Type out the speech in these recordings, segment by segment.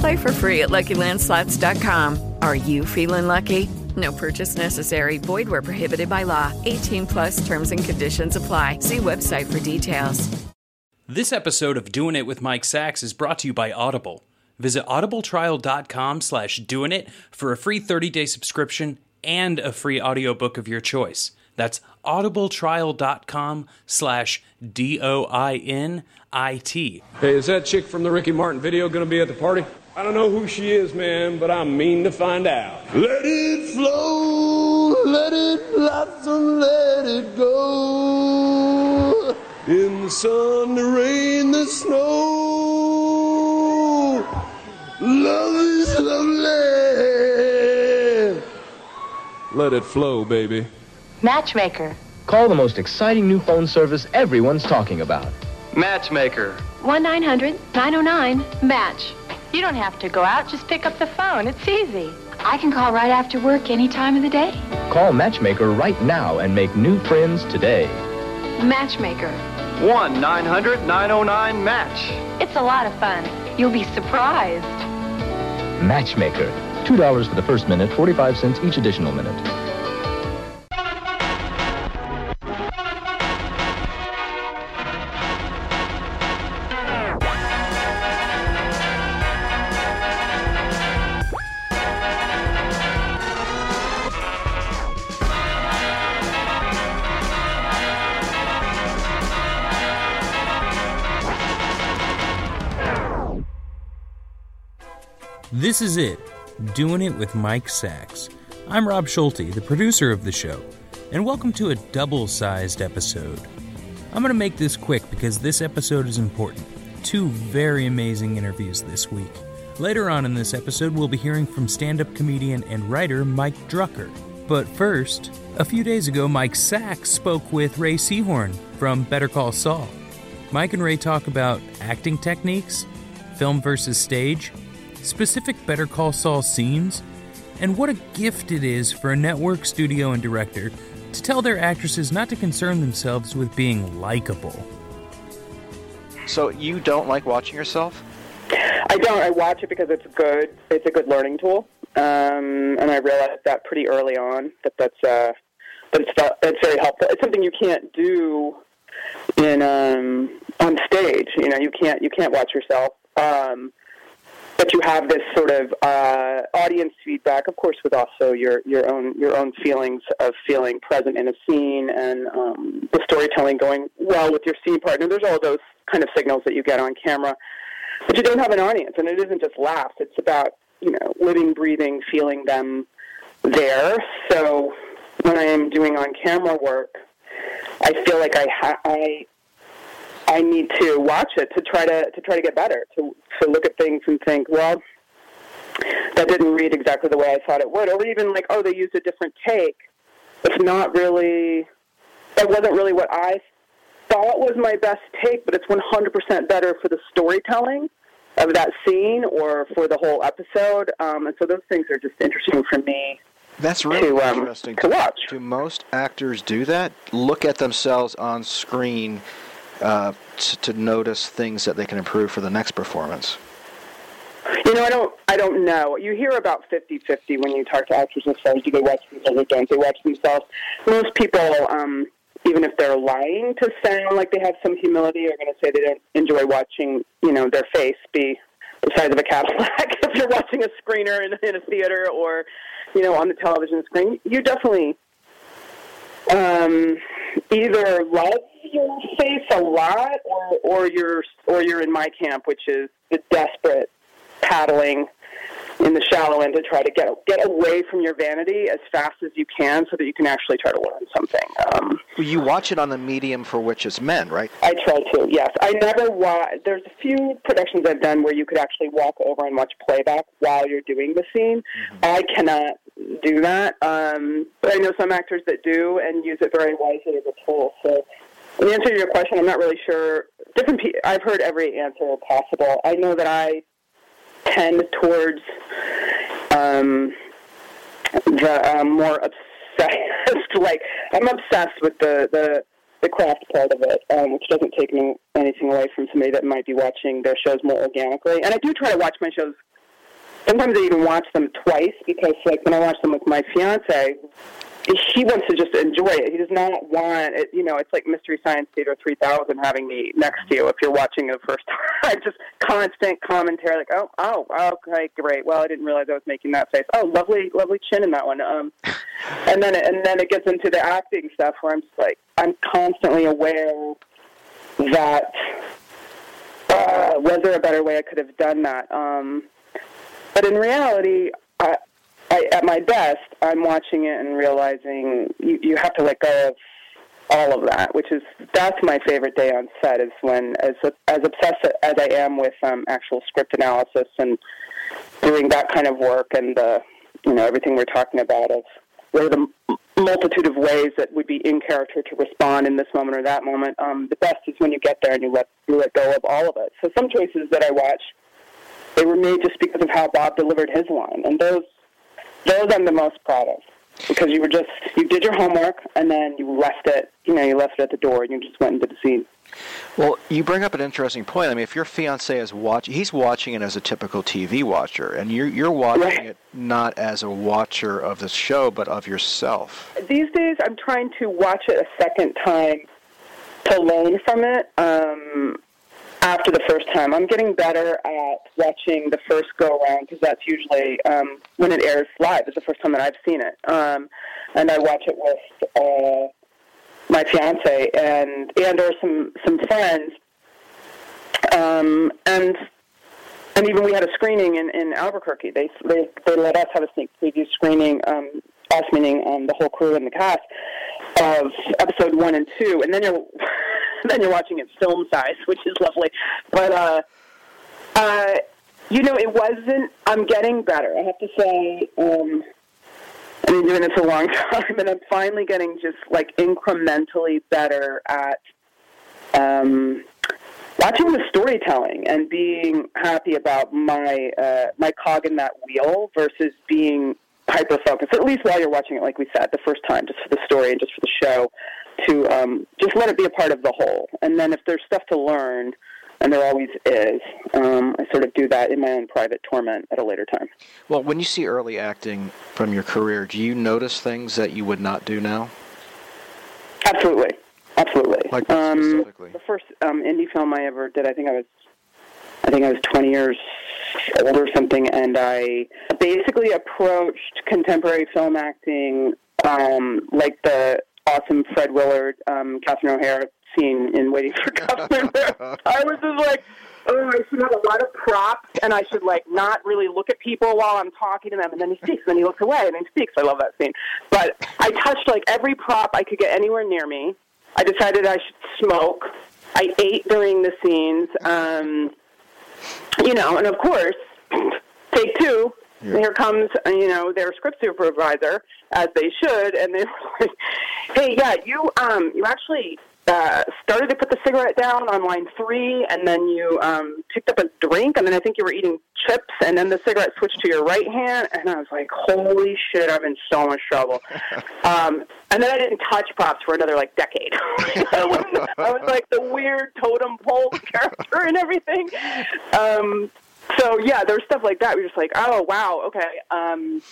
Play for free at LuckyLandSlots.com. Are you feeling lucky? No purchase necessary. Void where prohibited by law. 18 plus terms and conditions apply. See website for details. This episode of Doing It with Mike Sacks is brought to you by Audible. Visit audibletrial.com slash doing it for a free 30-day subscription and a free audiobook of your choice. That's audibletrial.com slash D-O-I-N-I-T. Hey, is that chick from the Ricky Martin video gonna be at the party? I don't know who she is, man, but I'm mean to find out. Let it flow, let it blossom, let it go. In the sun, the rain, the snow. Love is lovely. Let it flow, baby. Matchmaker. Call the most exciting new phone service everyone's talking about. Matchmaker. 1 900 909 Match. You don't have to go out, just pick up the phone. It's easy. I can call right after work any time of the day. Call Matchmaker right now and make new friends today. Matchmaker. 1 900 909 Match. It's a lot of fun. You'll be surprised. Matchmaker. $2 for the first minute, 45 cents each additional minute. This is it, Doing It with Mike Sacks. I'm Rob Schulte, the producer of the show, and welcome to a double sized episode. I'm going to make this quick because this episode is important. Two very amazing interviews this week. Later on in this episode, we'll be hearing from stand up comedian and writer Mike Drucker. But first, a few days ago, Mike Sacks spoke with Rhea Seehorn from Better Call Saul. Mike and Rhea talk about acting techniques, film versus stage, specific Better Call Saul scenes, and what a gift it is for a network studio and director to tell their actresses not to concern themselves with being likable. So you don't like watching yourself? I don't. I watch it because it's good. It's a good learning tool, um, and I realized that pretty early on that that's uh, that it's that, it's very helpful. It's something you can't do in um, on stage. You know, you can't you can't watch yourself. Um, but you have this sort of uh, audience feedback, of course, with also your your own your own feelings of feeling present in a scene and um, the storytelling going well with your scene partner. There's all those kind of signals that you get on camera, but you don't have an audience, and it isn't just laughs. It's about you know living, breathing, feeling them there. So when I am doing on camera work, I feel like I ha- I I need to watch it to try to to try to get better. To to look at things and think, well, that didn't read exactly the way I thought it would, or even like, oh, they used a different take. It's not really. That wasn't really what I thought was my best take, but it's 100% better for the storytelling of that scene or for the whole episode. Um, and so those things are just interesting for me. That's really to, um, interesting to watch. Do most actors do that? Look at themselves on screen uh, t- to notice things that they can improve for the next performance? You know, I don't. I don't know. You hear about 50-50 when you talk to actors and stars. Do they watch themselves or don't they watch themselves? Most people, um, even if they're lying to sound like they have some humility, are going to say they don't enjoy watching, you know, their face be the size of a Cadillac. if you're watching a screener in, in a theater or, you know, on the television screen, you definitely um, either love your face a lot, or or you're or you're in my camp, which is the desperate paddling in the shallow end to try to get get away from your vanity as fast as you can, so that you can actually try to learn something. Um, you watch it on the medium for which it's meant, right? I try to. Yes, I never watch. There's a few productions I've done where you could actually walk over and watch playback while you're doing the scene. I cannot do that, um, but I know some actors that do and use it very wisely as a tool. So, in answer to your question, I'm not really sure. Different. Pe- I've heard every answer possible. I know that I tend towards um, the um, more obsessed. like I'm obsessed with the the the craft part of it, um, which doesn't take me anything away from somebody that might be watching their shows more organically. And I do try to watch my shows. Sometimes I even watch them twice because, like, when I watch them with my fiance, he wants to just enjoy it. He does not want it. You know, it's like Mystery Science Theater 3000 having me next to you if you're watching it the first time. just constant commentary, like, oh, oh, okay, great. Well, I didn't realize I was making that face. Oh, lovely, lovely chin in that one. Um, and then, and then it gets into the acting stuff where I'm just like, I'm constantly aware that uh, was there a better way I could have done that? Um, but in reality, I, I, at my best, I'm watching it and realizing you, you have to let go of all of that, which is that's my favorite day on set is when as as obsessed as I am with um, actual script analysis and doing that kind of work and the you know everything we're talking about of what are the multitude of ways that would be in character to respond in this moment or that moment. Um, the best is when you get there and you let you let go of all of it. So some choices that I watch, they were made just because of how Bob delivered his line, and those those I'm the most proud of because you were just you did your homework and then you left it you know you left it at the door and you just went into the scene Well, you bring up an interesting point. I mean, if your fiance is watching, he's watching it as a typical TV watcher, and you're you're watching it not as a watcher of the show, but of yourself. these days i'm trying to watch it a second time to learn from it um after the first time. I'm getting better at watching the first go around because that's usually um when it airs live is the first time that i've seen it. Um and i watch it with uh my fiance and and or some some friends. Um and and even we had a screening in, in Albuquerque. They, they they let us have a sneak preview screening, um, us meaning um, the whole crew and the cast of episode one and two, and then you're then you're watching it film size, which is lovely. But uh, uh, you know, it wasn't. I'm getting better. I have to say. Um, I've been doing this a long time, and I'm finally getting just like incrementally better at um, watching the storytelling and being happy about my uh, my cog in that wheel versus being hyper focused. At least while you're watching it, like we said, the first time, just for the story and just for the show, to um, just let it be a part of the whole. And then if there's stuff to learn, and there always is, um, I sort of do that in my own private torment at a later time. Well, when you see early acting from your career, do you notice things that you would not do now? Absolutely, absolutely. Like um, the first um, indie film I ever did, I think I was, I think I was 20 years old or something, and I basically approached contemporary film acting um, like the awesome Fred Willard, um, Catherine O'Hara scene in Waiting for Catherine. I was just like. Oh, I should have a lot of props, and I should like not really look at people while I'm talking to them. And then he speaks, and then he looks away, and then he speaks. I love that scene. But I touched like every prop I could get anywhere near me. I decided I should smoke. I ate during the scenes. Um, you know, and of course, take two. Here comes, uh, you know, their script supervisor, as they should, and they were like, "Hey, yeah, you, um, you actually uh, started to put the cigarette down on line three, and then you um, picked up a drink, and then I think you were eating chips, and then the cigarette switched to your right hand, and I was like, "Holy shit! I'm in so much trouble." um, and then I didn't touch props for another like decade. I, was, I was like the weird totem pole character and everything. Um, so yeah, there was stuff like that. We were just like, "Oh wow, okay." Um,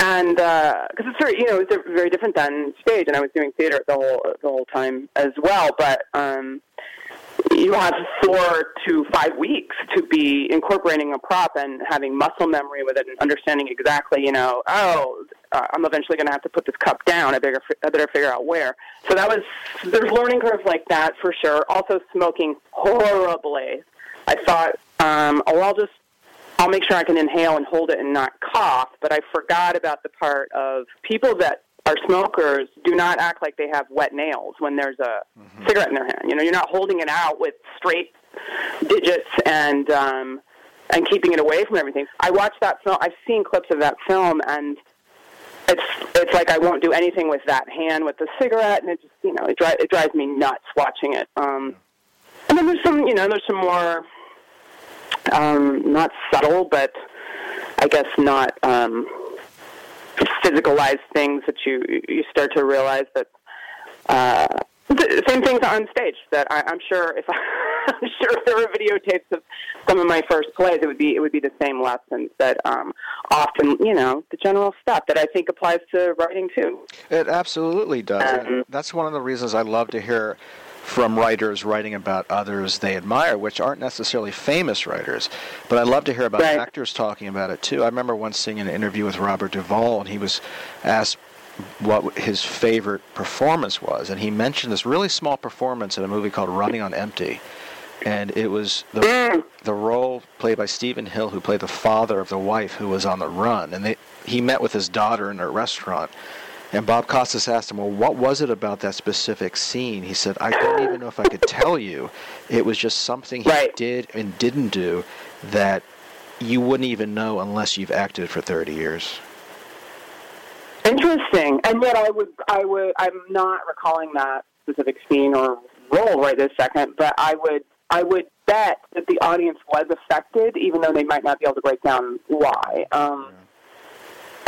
and because uh, it's very, you know, it's very different than stage, and I was doing theater the whole the whole time as well. But um, you have four to five weeks to be incorporating a prop and having muscle memory with it, and understanding exactly, you know, oh, uh, I'm eventually going to have to put this cup down. I better I better figure out where. So that was there's learning curves like that for sure. Also smoking horribly. I thought, um, oh, I'll just I'll make sure I can inhale and hold it and not cough. But I forgot about the part of people that are smokers do not act like they have wet nails when there's a mm-hmm. cigarette in their hand. You know, you're not holding it out with straight digits and um, and keeping it away from everything. I watched that film. I've seen clips of that film, and it's it's like I won't do anything with that hand with the cigarette, and it just you know it, dri- it drives me nuts watching it. Um, and then there's some you know there's some more um, not subtle, but I guess not um, physicalized things that you you start to realize that uh, the same things on stage. That I, I'm sure if I, I'm sure if there were videotapes of some of my first plays, it would be it would be the same lessons that um, often you know the general stuff that I think applies to writing too. It absolutely does. Um, that's one of the reasons I love to hear from writers writing about others they admire, which aren't necessarily famous writers. But I love to hear about right. actors talking about it too. I remember once seeing an interview with Robert Duvall, and he was asked what his favorite performance was, and he mentioned this really small performance in a movie called Running on Empty. And it was the mm. the role played by Steven Hill, who played the father of the wife who was on the run, and they, he met with his daughter in a restaurant, and Bob Costas asked him, Well, what was it about that specific scene? He said, I don't even know if I could tell you. It was just something he right. did and didn't do that you wouldn't even know unless you've acted for 30 years. Interesting. And yet I would, I would, I'm not recalling that specific scene or role right this second, but I would, I would bet that the audience was affected, even though they might not be able to break down why. Um, yeah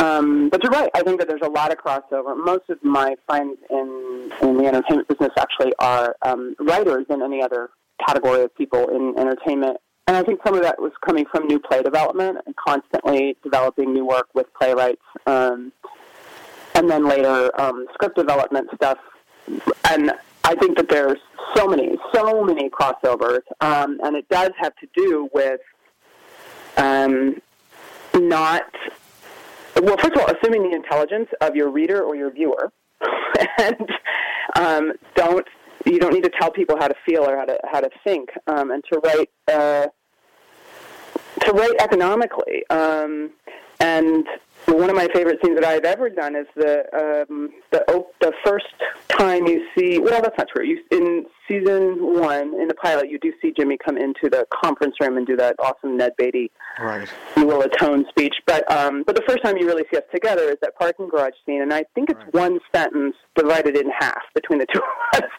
um, but you're right. I think that there's a lot of crossover. Most of my friends in, in the entertainment business actually are um, writers in any other category of people in entertainment. And I think some of that was coming from new play development and constantly developing new work with playwrights. Um, and then later, um, script development stuff. And I think that there's so many, so many crossovers. Um, and it does have to do with um, not well, first of all, assuming the intelligence of your reader or your viewer, and um, don't you don't need to tell people how to feel or how to how to think, um, and to write uh, to write economically. Um, and one of my favorite scenes that I've ever done is the um, the the first time you see. Well, that's not true. You, in season one, in the pilot, you do see Jimmy come into the conference room and do that awesome Ned Beatty, right? You will atone speech. But um, but the first time you really see us together is that parking garage scene, and I think it's right. one sentence divided in half between the two of us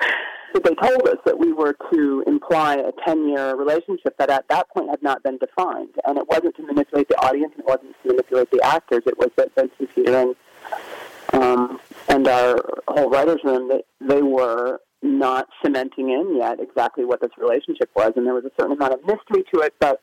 that they told us that we were to imply a 10 year relationship that at that point had not been defined. And it wasn't to manipulate the audience, and it wasn't to manipulate the actors. It was that Vince and Peter and, um, and our whole writer's room, they, they were not cementing in yet exactly what this relationship was. And there was a certain amount of mystery to it, but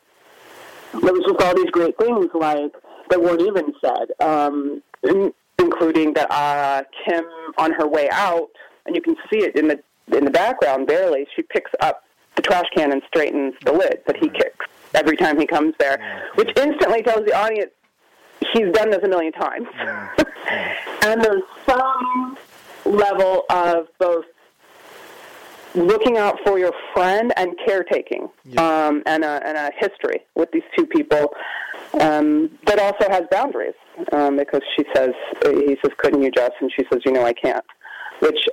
there was just all these great things like that weren't even said, um, in, including that uh, Kim, on her way out, and you can see it in the in the background, barely, she picks up the trash can and straightens the lid that he kicks every time he comes there, which instantly tells the audience he's done this a million times. and there's some level of both looking out for your friend and caretaking yeah. um, and, a, and a history with these two people um, that also has boundaries um, because she says, he says, couldn't you just? And she says, you know, I can't. Which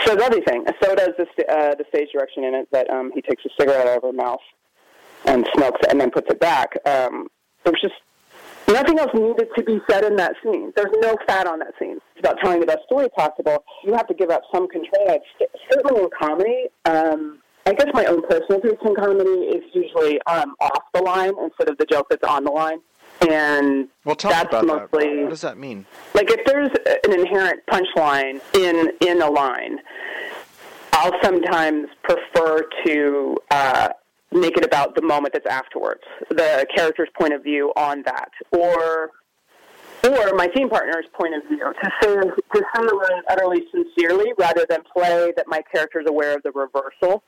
says everything. So does the, uh, the stage direction in it that um, he takes a cigarette out of her mouth and smokes it and then puts it back. Um, it was just, Nothing else needed to be said in that scene. There's no fat on that scene. It's about telling the best story possible. You have to give up some control. It's certainly in comedy. Um, I guess my own personal taste in comedy is usually um, off the line instead of the joke that's on the line. And well, tell that's about mostly that. What does that mean? like if there's an inherent punchline in in a line, I'll sometimes prefer to uh, make it about the moment that's afterwards, the character's point of view on that, or or my team partner's point of view to say to say the line utterly sincerely rather than play that my character's aware of the reversal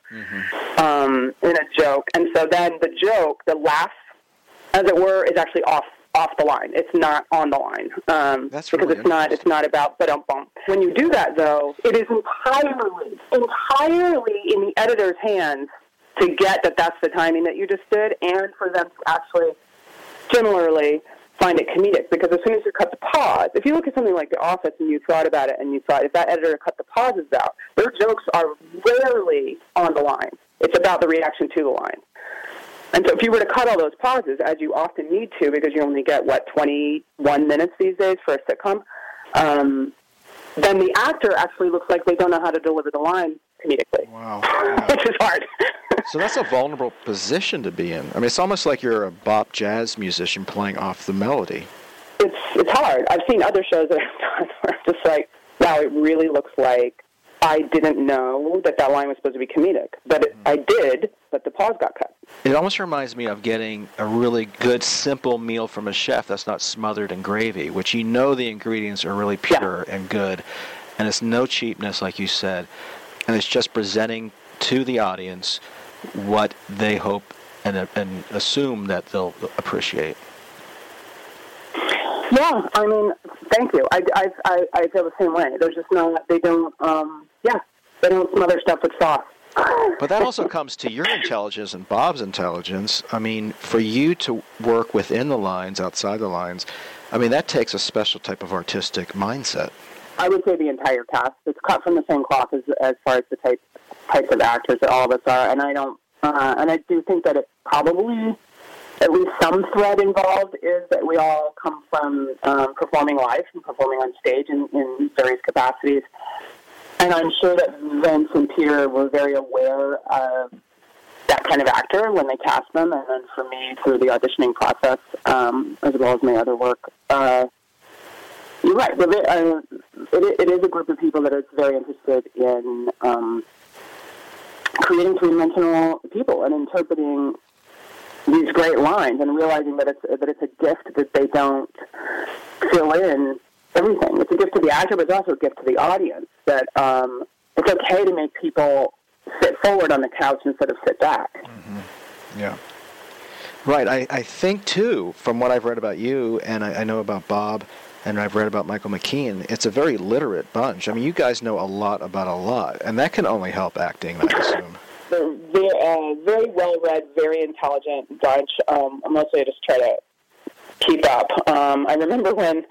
um, in a joke, and so then the joke, the laugh, as it were, is actually off off the line. It's not on the line. Um, That's because really it's not it's not about but um bump. When you do that though, it is entirely entirely in the editor's hands to get that that's the timing that you just did, and for them to actually similarly find it comedic. Because as soon as you cut the pause, if you look at something like The Office and you thought about it and you thought if that editor cut the pauses out, their jokes are rarely on the line. It's about the reaction to the line. And so if you were to cut all those pauses, as you often need to, because you only get, what, 21 minutes these days for a sitcom, um, then the actor actually looks like they don't know how to deliver the line comedically. Wow. Which is hard. So that's a vulnerable position to be in. I mean, it's almost like you're a bop jazz musician playing off the melody. it's it's hard. I've seen other shows that I've done where I'm just like, wow, it really looks like I didn't know that that line was supposed to be comedic, but it, I did, but the pause got cut. It almost reminds me of getting a really good, simple meal from a chef that's not smothered in gravy, which you know the ingredients are really pure and good, and it's no cheapness, like you said, and it's just presenting to the audience what they hope and, and assume that they'll appreciate. Yeah, I mean, thank you. I, I, I, I feel the same way. There's just no, they don't, um, yeah, they don't smother stuff with sauce. But that also comes to your intelligence and Bob's intelligence. I mean, for you to work within the lines, outside the lines, I mean, that takes a special type of artistic mindset. I would say the entire cast. It's cut from the same cloth as as far as the type, types of actors that all of us are, and I don't, uh, and I do think that it probably, at least some thread involved is that we all come from um, performing live and performing on stage in, in various capacities, and I'm sure that Vince and Peter were very aware of that kind of actor when they cast them, and then for me through the auditioning process, um, as well as my other work. Uh, you're right. Uh, it, it is a group of people that is very interested in um, creating three-dimensional people and interpreting these great lines and realizing that it's that it's a gift that they don't fill in everything. It's a gift to the actor, but it's also a gift to the audience. That um, it's okay to make people sit forward on the couch instead of sit back. Yeah. Right. I, I think, too, from what I've read about you and I, I know about Bob and I've read about Michael McKean, it's a very literate bunch. I mean, you guys know a lot about a lot, and that can only help acting, I assume. They're very, uh, very well read, very intelligent bunch. Um, mostly I just try to keep up. Um, I remember when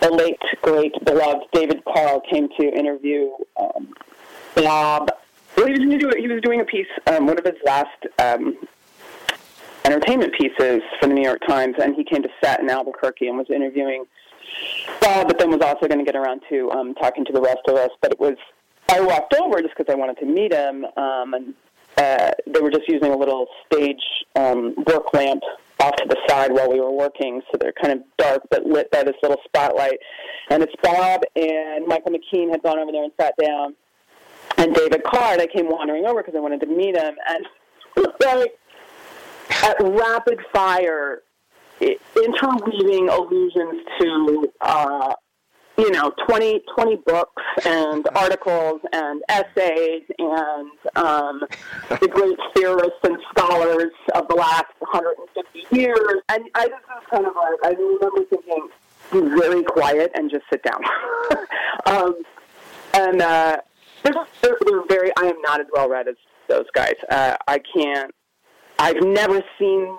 the late, great, beloved David Carr came to interview um, Bob. Well, he was, gonna do, he was doing a piece, um, one of his last um, entertainment pieces for the New York Times, and he came to set in Albuquerque and was interviewing Bob, but then was also going to get around to um, talking to the rest of us. But it was I walked over just because I wanted to meet him, um, and uh, they were just using a little stage um, work lamp off to the side while we were working, so they're kind of dark but lit by this little spotlight. And it's Bob and Michael McKean had gone over there and sat down, and David Carr. And I came wandering over because I wanted to meet him, and like at rapid fire interweaving allusions to uh, you know 20, 20 books and articles and essays and um, the great theorists and scholars of the last 150 years and I just was kind of like I remember thinking be very quiet and just sit down um, and uh, they're, just, they're, they're very I am not as well read as those guys uh, I can't I've never seen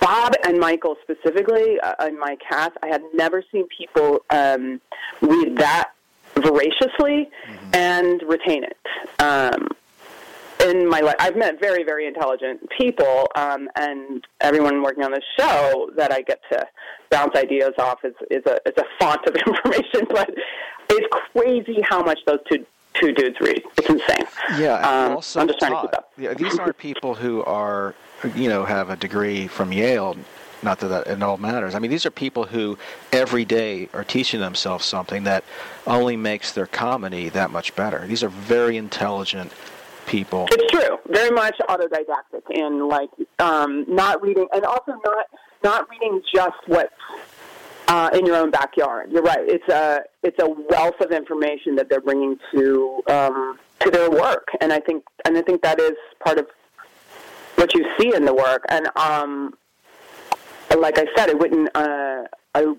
Bob and Michael specifically uh, in my cast. I had never seen people um, read that voraciously and retain it. Um, it, in my life, I've met very, very intelligent people, um, and everyone working on this show that I get to bounce ideas off is, is a is a font of information. But it's crazy how much those two two dudes read. It's insane. Yeah, um, also I'm just trying taught. to keep up. Yeah, these aren't people who are, you know, have a degree from Yale. Not that, that it all matters. I mean, these are people who every day are teaching themselves something that only makes their comedy that much better. These are very intelligent people. It's true. Very much autodidactic and like um, not reading, and also not not reading just what's uh, in your own backyard. You're right. It's a it's a wealth of information that they're bringing to um, to their work, and I think and I think that is part of what you see in the work. And um, like I said, it wouldn't. Uh, I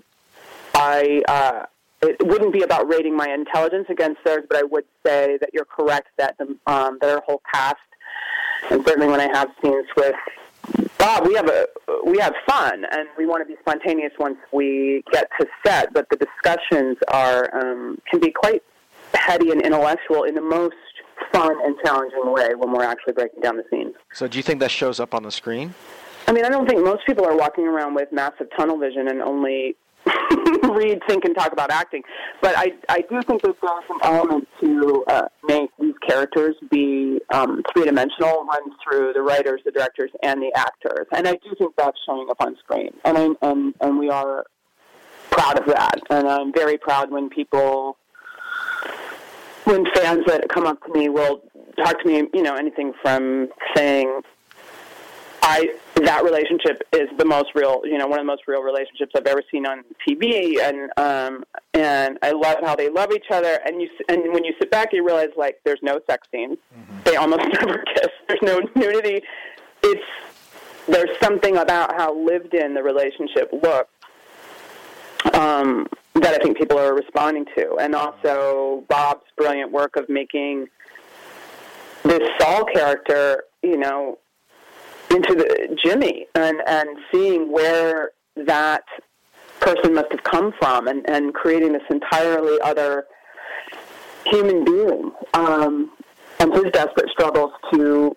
I. Uh, it wouldn't be about rating my intelligence against theirs, but I would say that you're correct that the, um, that our whole cast, and certainly when I have scenes with Bob, we have a we have fun, and we want to be spontaneous once we get to set. But the discussions are um, can be quite heady and intellectual in the most fun and challenging way when we're actually breaking down the scenes. So, do you think that shows up on the screen? I mean, I don't think most people are walking around with massive tunnel vision and only read, think, and talk about acting. But I, I do think there's still some element to uh, make these characters be um, three-dimensional, runs through the writers, the directors, and the actors. And I do think that's showing up on screen. And I, and and we are proud of that. And I'm very proud when people, when fans that come up to me will talk to me, you know, anything from saying, I that relationship is the most real, you know, one of the most real relationships I've ever seen on TV, and um, and I love how they love each other. And you and when you sit back, you realize like there's no sex scenes. They almost never kiss. There's no nudity. It's there's something about how lived in the relationship looks um, that I think people are responding to, and also Bob's brilliant work of making this Saul character, you know, into the Jimmy and and seeing where that person must have come from and and creating this entirely other human being um, and his desperate struggles to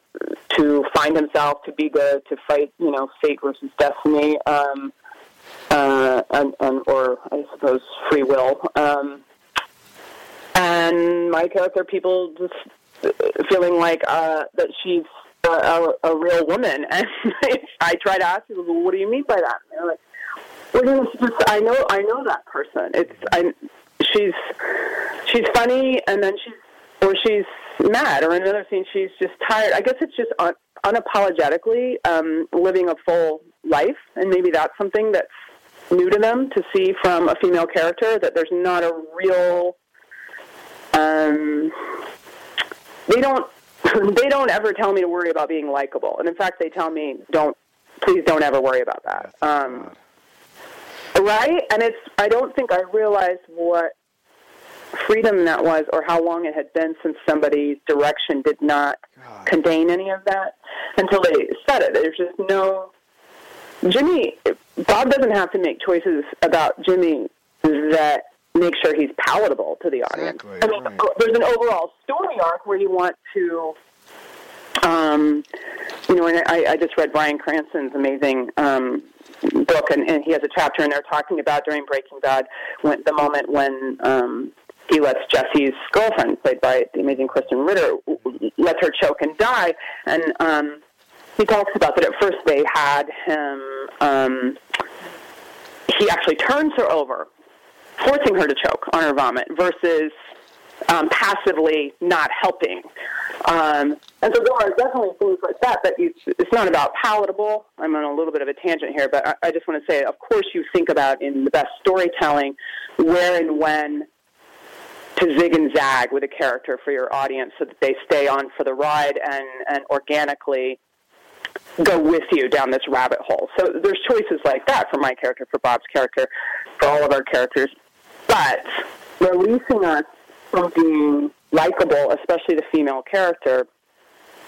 to find himself to be good to fight you know fate versus destiny um, uh, and, and or I suppose free will um, and my character people just feeling like uh, that she's a, a, a real woman. And I try to ask people, well, what do you mean by that? And they're like, well, just, I know, I know that person. It's, I, she's, she's funny, and then she's, or she's mad, or in another scene, she's just tired. I guess it's just un, unapologetically um, living a full life, and maybe that's something that's new to them to see from a female character that there's not a real. Um, they don't they don't ever tell me to worry about being likable, and in fact, they tell me don't, please don't ever worry about that. Um, right? And it's I don't think I realized what freedom that was, or how long it had been since somebody's direction did not contain any of that until they said it. There's just no Jimmy. Bob doesn't have to make choices about Jimmy that make sure he's palatable to the audience. Exactly, I mean, right. there's an overall story arc where you want to, um, you know, and I, I just read Bryan Cranston's amazing um, book, and, and he has a chapter in there talking about during Breaking Bad when the moment when um, he lets Jesse's girlfriend, played by the amazing Krysten Ritter, let her choke and die, and um, he talks about that at first they had him. Um, he actually turns her over forcing her to choke on her vomit versus um, passively not helping. Um, and so there are definitely things like that that you, it's not about palatable. I'm on a little bit of a tangent here, but I, I just want to say, of course, you think about in the best storytelling where and when to zig and zag with a character for your audience so that they stay on for the ride and, and organically go with you down this rabbit hole. So there's choices like that for my character, for Bob's character, for all of our characters. But releasing us from being likable, especially the female character,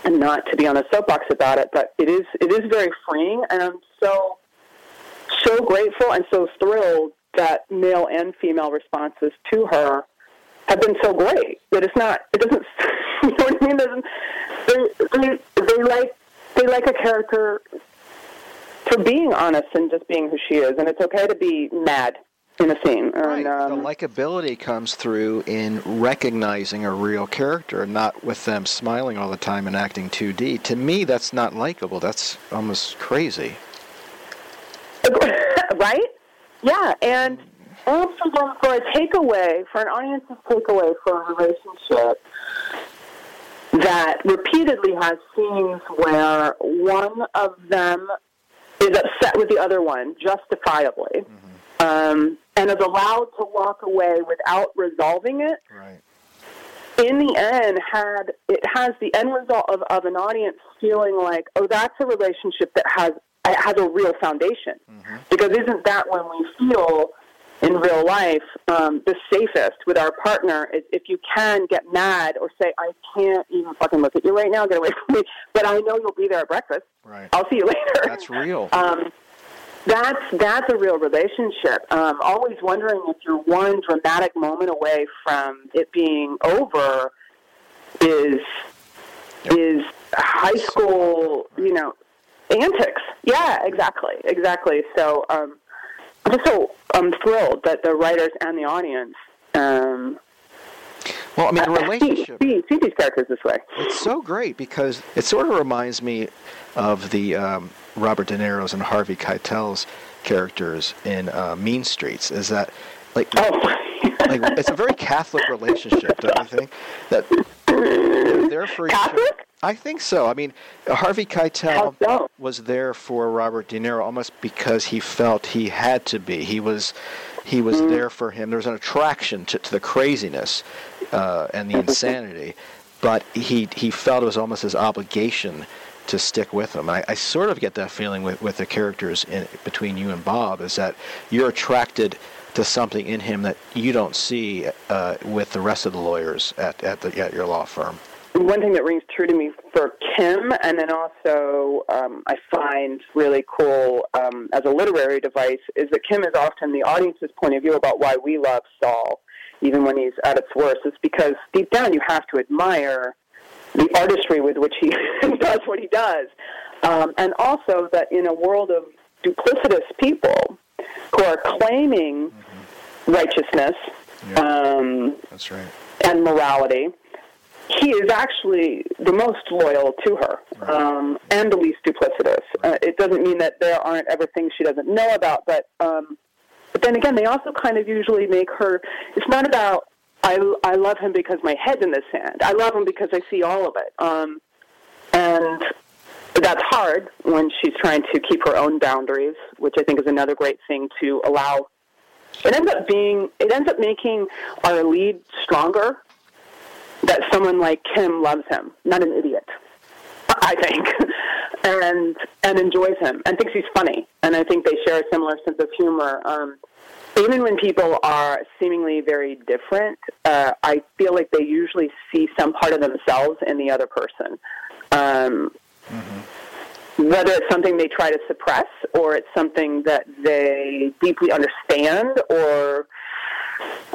and not to be on a soapbox about it, but it is it is very freeing, and I'm so so grateful and so thrilled that male and female responses to her have been so great that it's not it doesn't you know what I mean? There's, they, they they like they like a character for being honest and just being who she is, and it's okay to be mad in a scene. Right. And, um, the likability comes through in recognizing a real character, not with them smiling all the time and acting 2D. To me, that's not likable. That's almost crazy. right? Yeah, and also for a takeaway, for an audience's takeaway for a relationship that repeatedly has scenes where one of them is upset with the other one justifiably um, and is allowed to walk away without resolving it. Right. In the end, had it has the end result of, of an audience feeling like, oh, that's a relationship that has has a real foundation. Because isn't that when we feel in real life um, the safest with our partner is if you can get mad or say, I can't even fucking look at you right now, get away from me, but I know you'll be there at breakfast. Right. I'll see you later. That's real. Um, that's that's a real relationship. Um, always wondering if you're one dramatic moment away from it being over is is high school, you know, antics. Yeah, exactly, exactly. So um, I'm just so I'm thrilled that the writers and the audience um, Well, I mean, a uh, relationship. see, see these characters this way. It's so great because it sort of reminds me of the um, Robert De Niro's and Harvey Keitel's characters in uh, Mean Streets. Is that like, like it's a very Catholic relationship, don't you think? That they're there for each other. I think so. I mean, Harvey Keitel was there for Robert De Niro almost because he felt he had to be. He was he was there for him. There was an attraction to, to the craziness uh, and the insanity, but he he felt it was almost his obligation to stick with him. I, I sort of get that feeling with, with the characters in, between you and Bob is that you're attracted to something in him that you don't see uh, with the rest of the lawyers at at, the, at your law firm. One thing that rings true to me for Kim, and then also um, I find really cool um, as a literary device, is that Kim is often the audience's point of view about why we love Saul, even when he's at its worst. It's because deep down you have to admire the artistry with which he does what he does, um, and also that in a world of duplicitous people who are claiming righteousness um, That's right. and morality, he is actually the most loyal to her um, and the least duplicitous. Uh, it doesn't mean that there aren't ever things she doesn't know about, but um, but then again, they also kind of usually make her. It's not about I I love him because my head's in the sand. I love him because I see all of it. Um, and that's hard when she's trying to keep her own boundaries, which I think is another great thing to allow. It ends up being. It ends up making our lead stronger that someone like Kim loves him, not an idiot. I think, and and enjoys him and thinks he's funny. And I think they share a similar sense of humor. Um, even when people are seemingly very different, uh, I feel like they usually see some part of themselves in the other person. Um, Whether it's something they try to suppress or it's something that they deeply understand or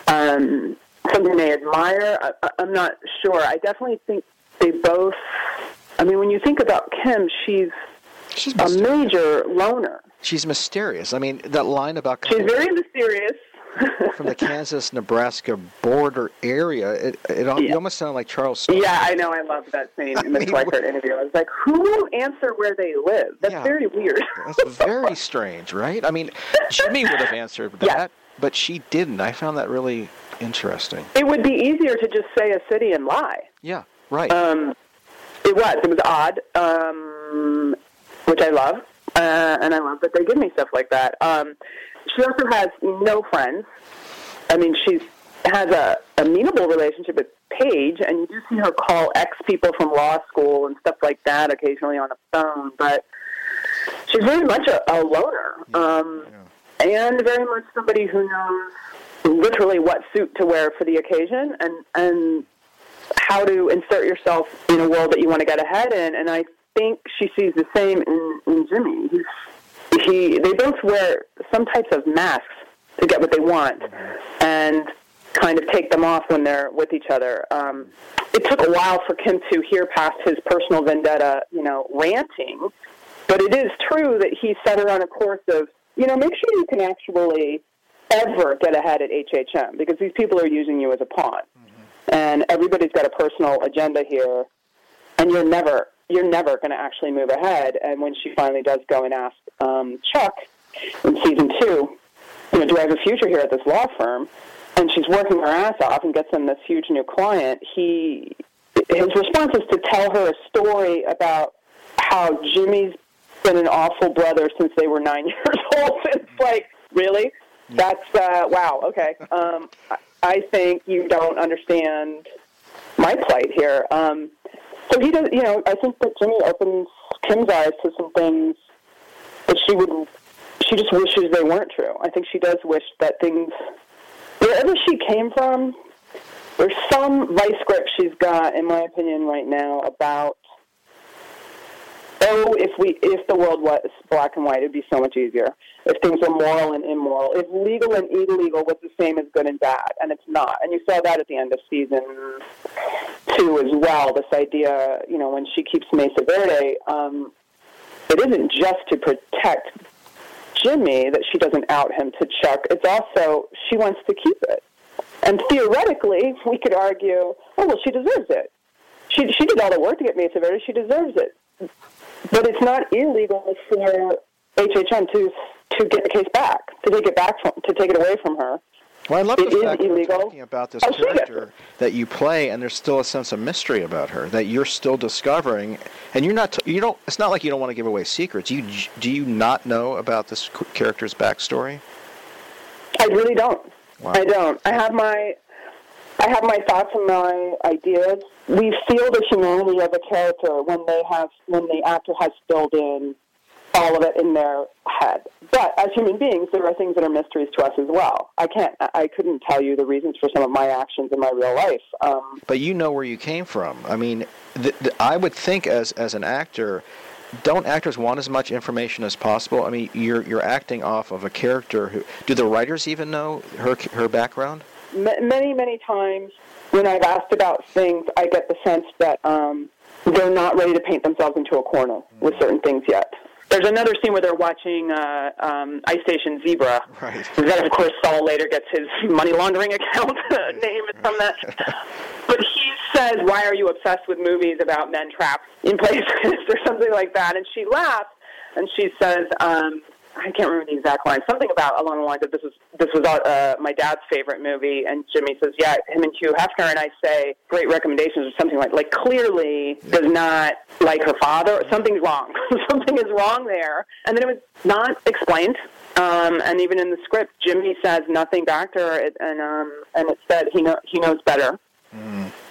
um, something they admire. I, I- I'm not sure. I definitely think they both. I mean, when you think about Kim, she's, she's a major loner. She's mysterious. I mean, that line about She's very mysterious. from the Kansas Nebraska border area, it, it al- you almost sound like Charles. Stone. Yeah, I know. I love that scene in the Schweikart interview. I was like, who will answer where they live? That's Yeah. very weird. That's very strange, right? I mean, Jimmy would have answered that, but she didn't. I found that really interesting. It would be easier to just say a city and lie. Yeah, right. Um, it was. It was odd, um, which I love, uh, and I love that they give me stuff like that. Um, she also has no friends. I mean, she's has a amenable relationship with Paige, and you do see her call ex people from law school and stuff like that occasionally on the phone. But she's very much a, a loner, um, and very much somebody who knows literally what suit to wear for the occasion, and and how to insert yourself in a world that you want to get ahead in. And I think she sees the same in, in Jimmy. He's, he, they both wear some types of masks to get what they want. And kind of take them off when they're with each other. Um, it took a while for Kim to hear past his personal vendetta, you know, ranting, but it is true that he set her on a course of, you know, make sure you can actually ever get ahead at HHM because these people are using you as a pawn, and everybody's got a personal agenda here, and you're never you're never going to actually move ahead. And when she finally does go and ask um, Chuck in season two, you know, do I have a future here at this law firm? And she's working her ass off and gets him this huge new client. He his response is to tell her a story about how Jimmy's been an awful brother since they were nine years old. It's like, really? That's uh, wow. Okay. Um, I- think you don't understand my plight here. Um, so he does. You know, I think that Jimmy opens Kim's eyes to some things that she would. She just wishes they weren't true. I think she does wish that things, wherever she came from, there's some vice grip she's got, in my opinion, right now about. Oh, if we if the world was black and white, it'd be so much easier. If things were moral and immoral, if legal and illegal was the same as good and bad, and it's not. And you saw that at the end of season two as well. This idea, you know, when she keeps Mesa Verde, um, it isn't just to protect Jimmy that she doesn't out him to Chuck. It's also she wants to keep it. And theoretically, we could argue, oh well, she deserves it. She she did all the work to get Mesa Verde. She deserves it. But it's not illegal for HHM to to get the case back, to take it back from, to take it away from her. Well, I love It the fact that we're illegal. talking about this Oh, character that you play, and there's still a sense of mystery about her that you're still discovering, and you're not. you don't. It's not like you don't want to give away secrets. You do you not know about this character's backstory? I really don't. Wow. I don't. I have my I have my thoughts and my ideas. We feel the humanity of a character when they have when the actor has filled in all of it in their head. But as human beings, there are things that are mysteries to us as well. I can't. I couldn't tell you the reasons for some of my actions in my real life. Um, But you know where you came from. I mean, th- th- I would think as as an actor, don't actors want as much information as possible? I mean, you're you're acting off of a character who. Do the writers even know her her background? ma- many, many times when I've asked about things, I get the sense that um, they're not ready to paint themselves into a corner with certain things yet. There's another scene where they're watching uh, um, Ice Station Zebra. Right. That, of course, Saul later gets his money laundering account name from that. But he says, "Why are you obsessed with movies about men trapped in places or something like that?" And she laughs and she says, um, "I can't remember the exact line. Something about along the lines of this was this was uh, my dad's favorite movie." And Jimmy says, "Yeah, him and Hugh Hefner." And I say, "Great recommendations," or something like like clearly does not like her father. Something's wrong. something is wrong there. And then it was not explained. Um, and even in the script, Jimmy says nothing back to her, and um, and it said he know he knows better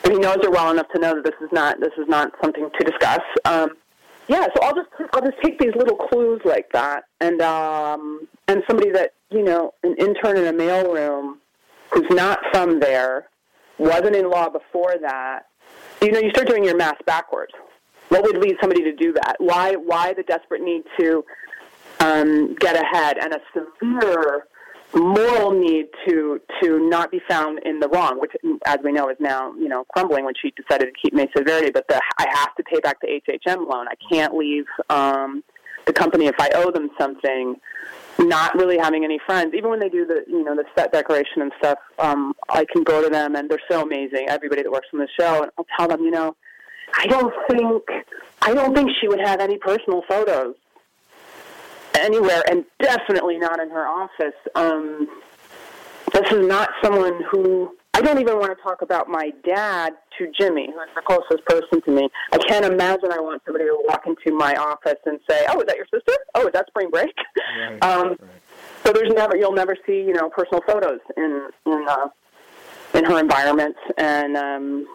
and he knows her well enough to know that this is not this is not something to discuss. Um, yeah, so I'll just I'll just take these little clues like that, and um, and somebody that you know an intern in a mailroom who's not from there, wasn't in law before that. You know, you start doing your math backwards. What would lead somebody to do that? Why why the desperate need to um, get ahead and a severe moral need to to not be found in the wrong, which, as we know, is now you know crumbling when she decided to keep Mesa Verde. But the, I have to pay back the HHM loan. I can't leave um, the company if I owe them something. Not really having any friends, even when they do the you know the set decoration and stuff. Um, I can go to them and they're so amazing. Everybody that works on the show, and I'll tell them, you know, I don't think I don't think she would have any personal photos anywhere, and definitely not in her office. Um, this is not someone who I don't even want to talk about my dad to Jimmy, who is the closest person to me. I can't imagine I want somebody to walk into my office and say, "Oh, is that your sister? Oh, is that spring break?" um, So there's never you'll never see you know personal photos in in uh, in her environment, and um,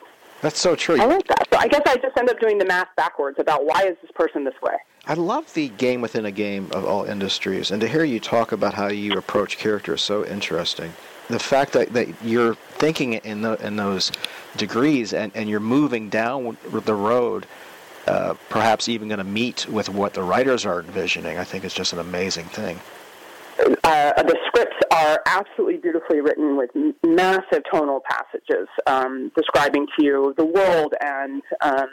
That's so true. I like that. So I guess I just end up doing the math backwards about why is this person this way. I love the game within a game of all industries, and to hear you talk about how you approach characters is so interesting. The fact that, that you're thinking in the, in those degrees and, and you're moving down the road, uh, perhaps even going to meet with what the writers are envisioning, I think is just an amazing thing. uh, the scripts are absolutely beautifully written with massive tonal passages um, describing to you the world and um,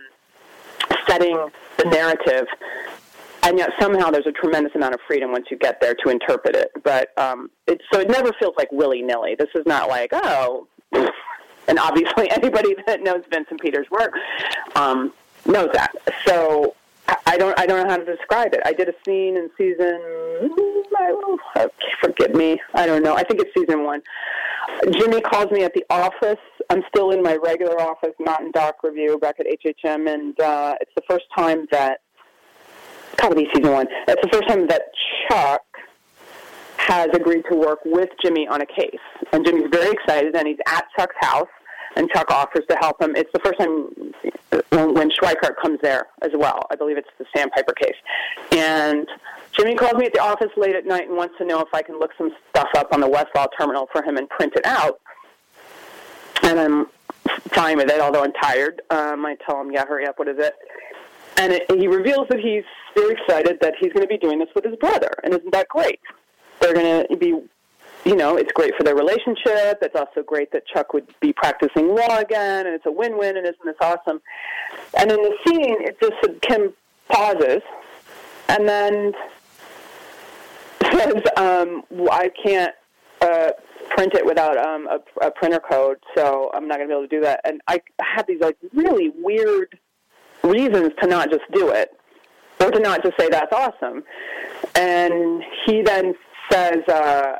setting the narrative. And yet somehow there's a tremendous amount of freedom once you get there to interpret it. But um, it, so it never feels like willy nilly. This is not like oh, and obviously anybody that knows Vince and Peter's work um, knows that. So I don't I don't know how to describe it. I did a scene in season I, forgive me. I don't know. I think it's season one. Jimmy calls me at the office. I'm still in my regular office, not in doc review, back at HHM, and uh, it's the first time that probably season one. It's the first time that Chuck has agreed to work with Jimmy on a case, and Jimmy's very excited, and he's at Chuck's house and Chuck offers to help him. It's the first time when Schweikart comes there as well. I believe it's the Sandpiper case. And Jimmy calls me at the office late at night and wants to know if I can look some stuff up on the Westlaw terminal for him and print it out. And I'm fine with it, although I'm tired. Um, I tell him, yeah, hurry up, what is it? And it, he reveals that he's very excited that he's going to be doing this with his brother. And isn't that great? They're going to be you know, it's great for their relationship. It's also great that Chuck would be practicing law again, and it's a win-win. And isn't this awesome? And in the scene, it just Kim pauses, and then says, um, "I can't uh, print it without um, a, a printer code, so I'm not going to be able to do that." And I had these like really weird reasons to not just do it, or to not just say that's awesome. And he then says. Uh,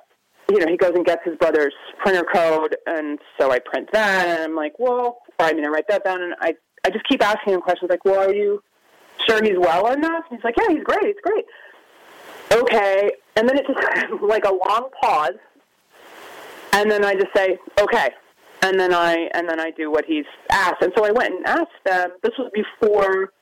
you know, he goes and gets his brother's printer code, and so I print that, and I'm like, well, or I mean, I write that down, and I, I just keep asking him questions like, well, are you sure he's well enough? And he's like, yeah, he's great, he's great. Okay, and then it's just like a long pause, and then I just say, okay, and then I and then I do what he's asked, and so I went and asked them. This was before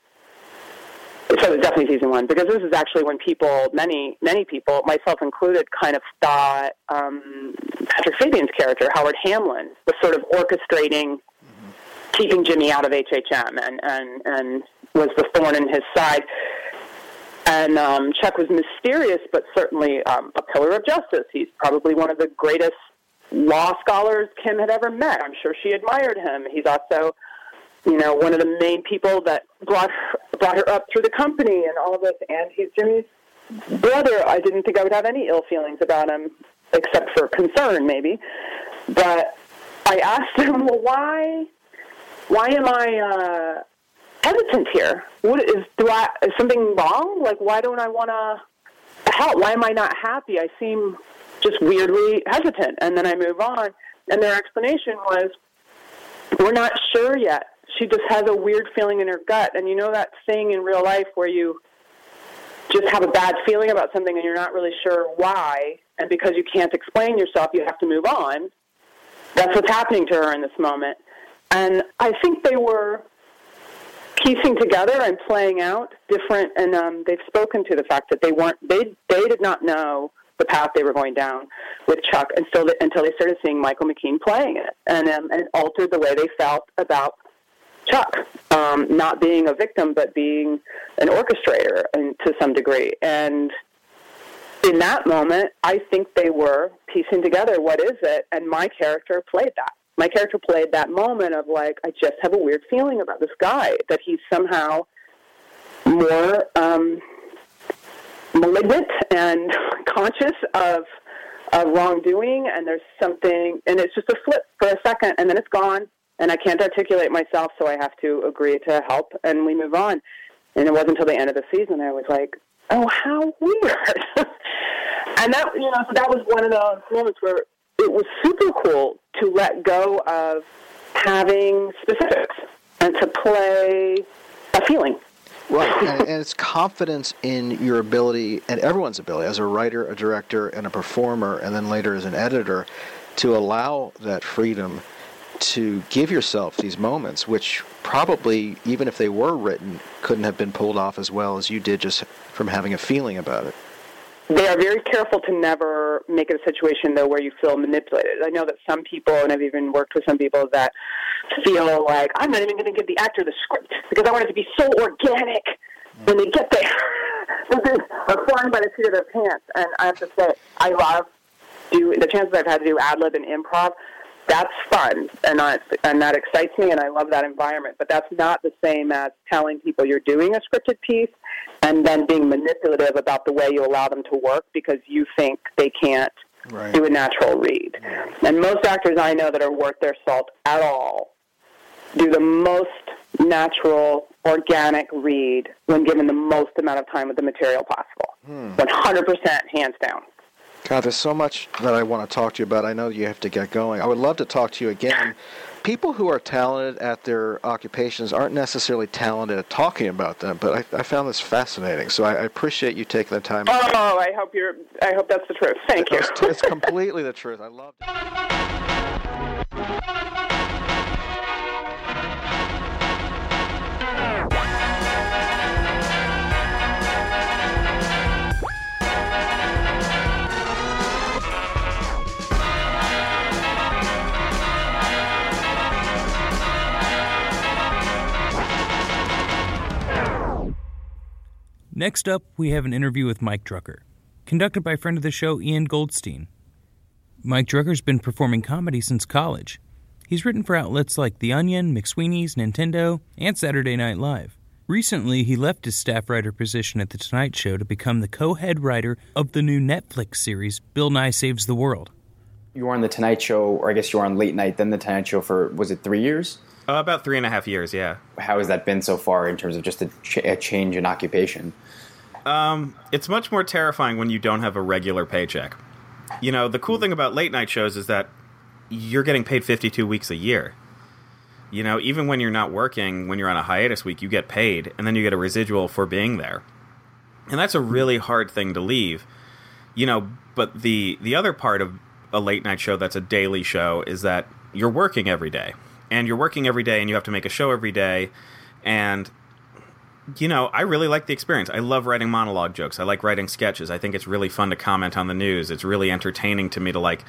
so it was definitely season one because this is actually when people, many, many people, myself included, kind of thought um, Patrick Fabian's character, Howard Hamlin, was sort of orchestrating mm-hmm. keeping Jimmy out of HHM and, and, and was the thorn in his side. And um, Chuck was mysterious, but certainly um, a pillar of justice. He's probably one of the greatest law scholars Kim had ever met. I'm sure she admired him. He's also you know, one of the main people that brought her, brought her up through the company and all of this. And he's Jimmy's brother. I didn't think I would have any ill feelings about him, except for concern, maybe. But I asked him, well, why, why am I uh, hesitant here? What is do I is something wrong? Like, why don't I want to help? Why am I not happy? I seem just weirdly hesitant. And then I move on. And their explanation was, we're not sure yet she just has a weird feeling in her gut. And you know that thing in real life where you just have a bad feeling about something and you're not really sure why, and because you can't explain yourself, you have to move on. That's what's happening to her in this moment. And I think they were piecing together and playing out different, and um, they've spoken to the fact that they weren't, they, they did not know the path they were going down with Chuck until they, until they started seeing Michael McKean playing it, and um, and it altered the way they felt about Chuck, um, not being a victim, but being an orchestrator and, to some degree. And in that moment, I think they were piecing together what is it, and my character played that. My character played that moment of like, I just have a weird feeling about this guy that he's somehow more um, malignant and conscious of wrongdoing, and there's something, and it's just a flip for a second, and then it's gone, and I can't articulate myself, so I have to agree to help, and we move on. And it wasn't until the end of the season I was like, oh, how weird. and that, you know, so that was one of those moments where it was super cool to let go of having specifics and to play a feeling. Right, and, and, it's confidence in your ability and everyone's ability as a writer, a director, and a performer, and then later as an editor, to allow that freedom to give yourself these moments, which probably, even if they were written, couldn't have been pulled off as well as you did just from having a feeling about it. They are very careful to never make it a situation, though, where you feel manipulated. I know that some people, and I've even worked with some people that feel like, I'm not even going to give the actor the script because I want it to be so organic when they get there. They're flying by the seat of their pants. And I have to say, I love do the chances I've had to do ad lib and improv. That's fun, and I, and that excites me, and I love that environment. But that's not the same as telling people you're doing a scripted piece and then being manipulative about the way you allow them to work because you think they can't Right. do a natural read. And most actors I know that are worth their salt at all do the most natural, organic read when given the most amount of time with the material possible. Hmm. 100% hands down. God, there's so much that I want to talk to you about. I know you have to get going. I would love to talk to you again. People who are talented at their occupations aren't necessarily talented at talking about them, but I, I found this fascinating. So I, I appreciate you taking the time. Oh, I hope you're. I hope that's the truth. Thank you. It's, it's completely the truth. I love it. Next up, we have an interview with Mike Drucker, conducted by friend of the show Ian Goldstein. Mike Drucker's been performing comedy since college. He's written for outlets like The Onion, McSweeney's, Nintendo, and Saturday Night Live. Recently, he left his staff writer position at The Tonight Show to become the co head writer of the new Netflix series Bill Nye Saves the World. You were on the Tonight Show, or I guess you were on late night, then the Tonight Show for was it three years? Uh, about three and a half years, yeah. How has that been so far in terms of just a, ch- a change in occupation? Um, it's much more terrifying when you don't have a regular paycheck. You know, the cool thing about late night shows is that you're getting paid 52 weeks a year. You know, even when you're not working, when you're on a hiatus week, you get paid, and then you get a residual for being there. And that's a really hard thing to leave. You know, but the the other part of a late night show that's a daily show is that you're working every day. And you're working every day and you have to make a show every day and you know, I really like the experience. I love writing monologue jokes. I like writing sketches. I think it's really fun to comment on the news. It's really entertaining to me to like,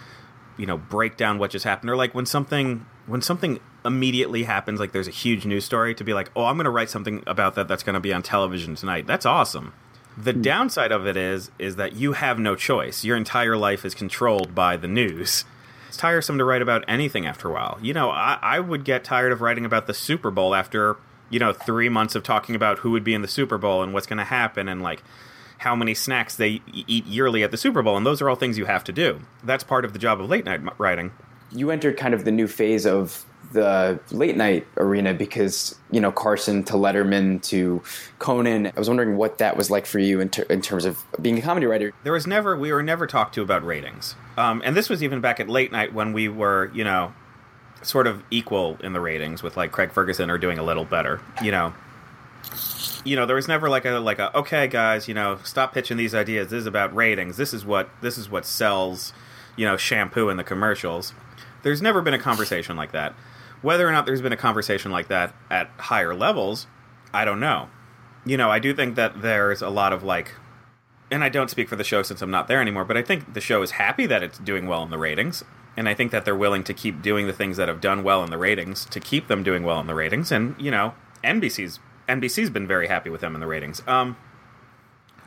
you know, break down what just happened or like when something when something immediately happens like there's a huge news story to be like, "Oh, I'm going to write something about that that's going to be on television tonight." That's awesome. The hmm. downside of it is is that you have no choice. Your entire life is controlled by the news. Tiresome to write about anything after a while. You know, I, I would get tired of writing about the Super Bowl after you know, three months of talking about who would be in the Super Bowl and what's going to happen and like how many snacks they eat yearly at the Super Bowl. And those are all things you have to do. That's part of the job of late night writing. You entered kind of the new phase of the late night arena because you know Carson to Letterman to Conan. I was wondering what that was like for you in, ter- in terms of being a comedy writer. There was never, we were never talked to about ratings. Um, and this was even back at late night when we were, you know, sort of equal in the ratings with like Craig Ferguson or doing a little better, you know. You know, there was never like a like a okay guys, you know, stop pitching these ideas. This is about ratings. This is what this is what sells, you know, shampoo in the commercials. There's never been a conversation like that. Whether or not there's been a conversation like that at higher levels, I don't know. You know, I do think that there's a lot of like and I don't speak for the show since I'm not there anymore, but I think the show is happy that it's doing well in the ratings. And I think that they're willing to keep doing the things that have done well in the ratings to keep them doing well in the ratings. And, you know, NBC's NBC's been very happy with them in the ratings. Um,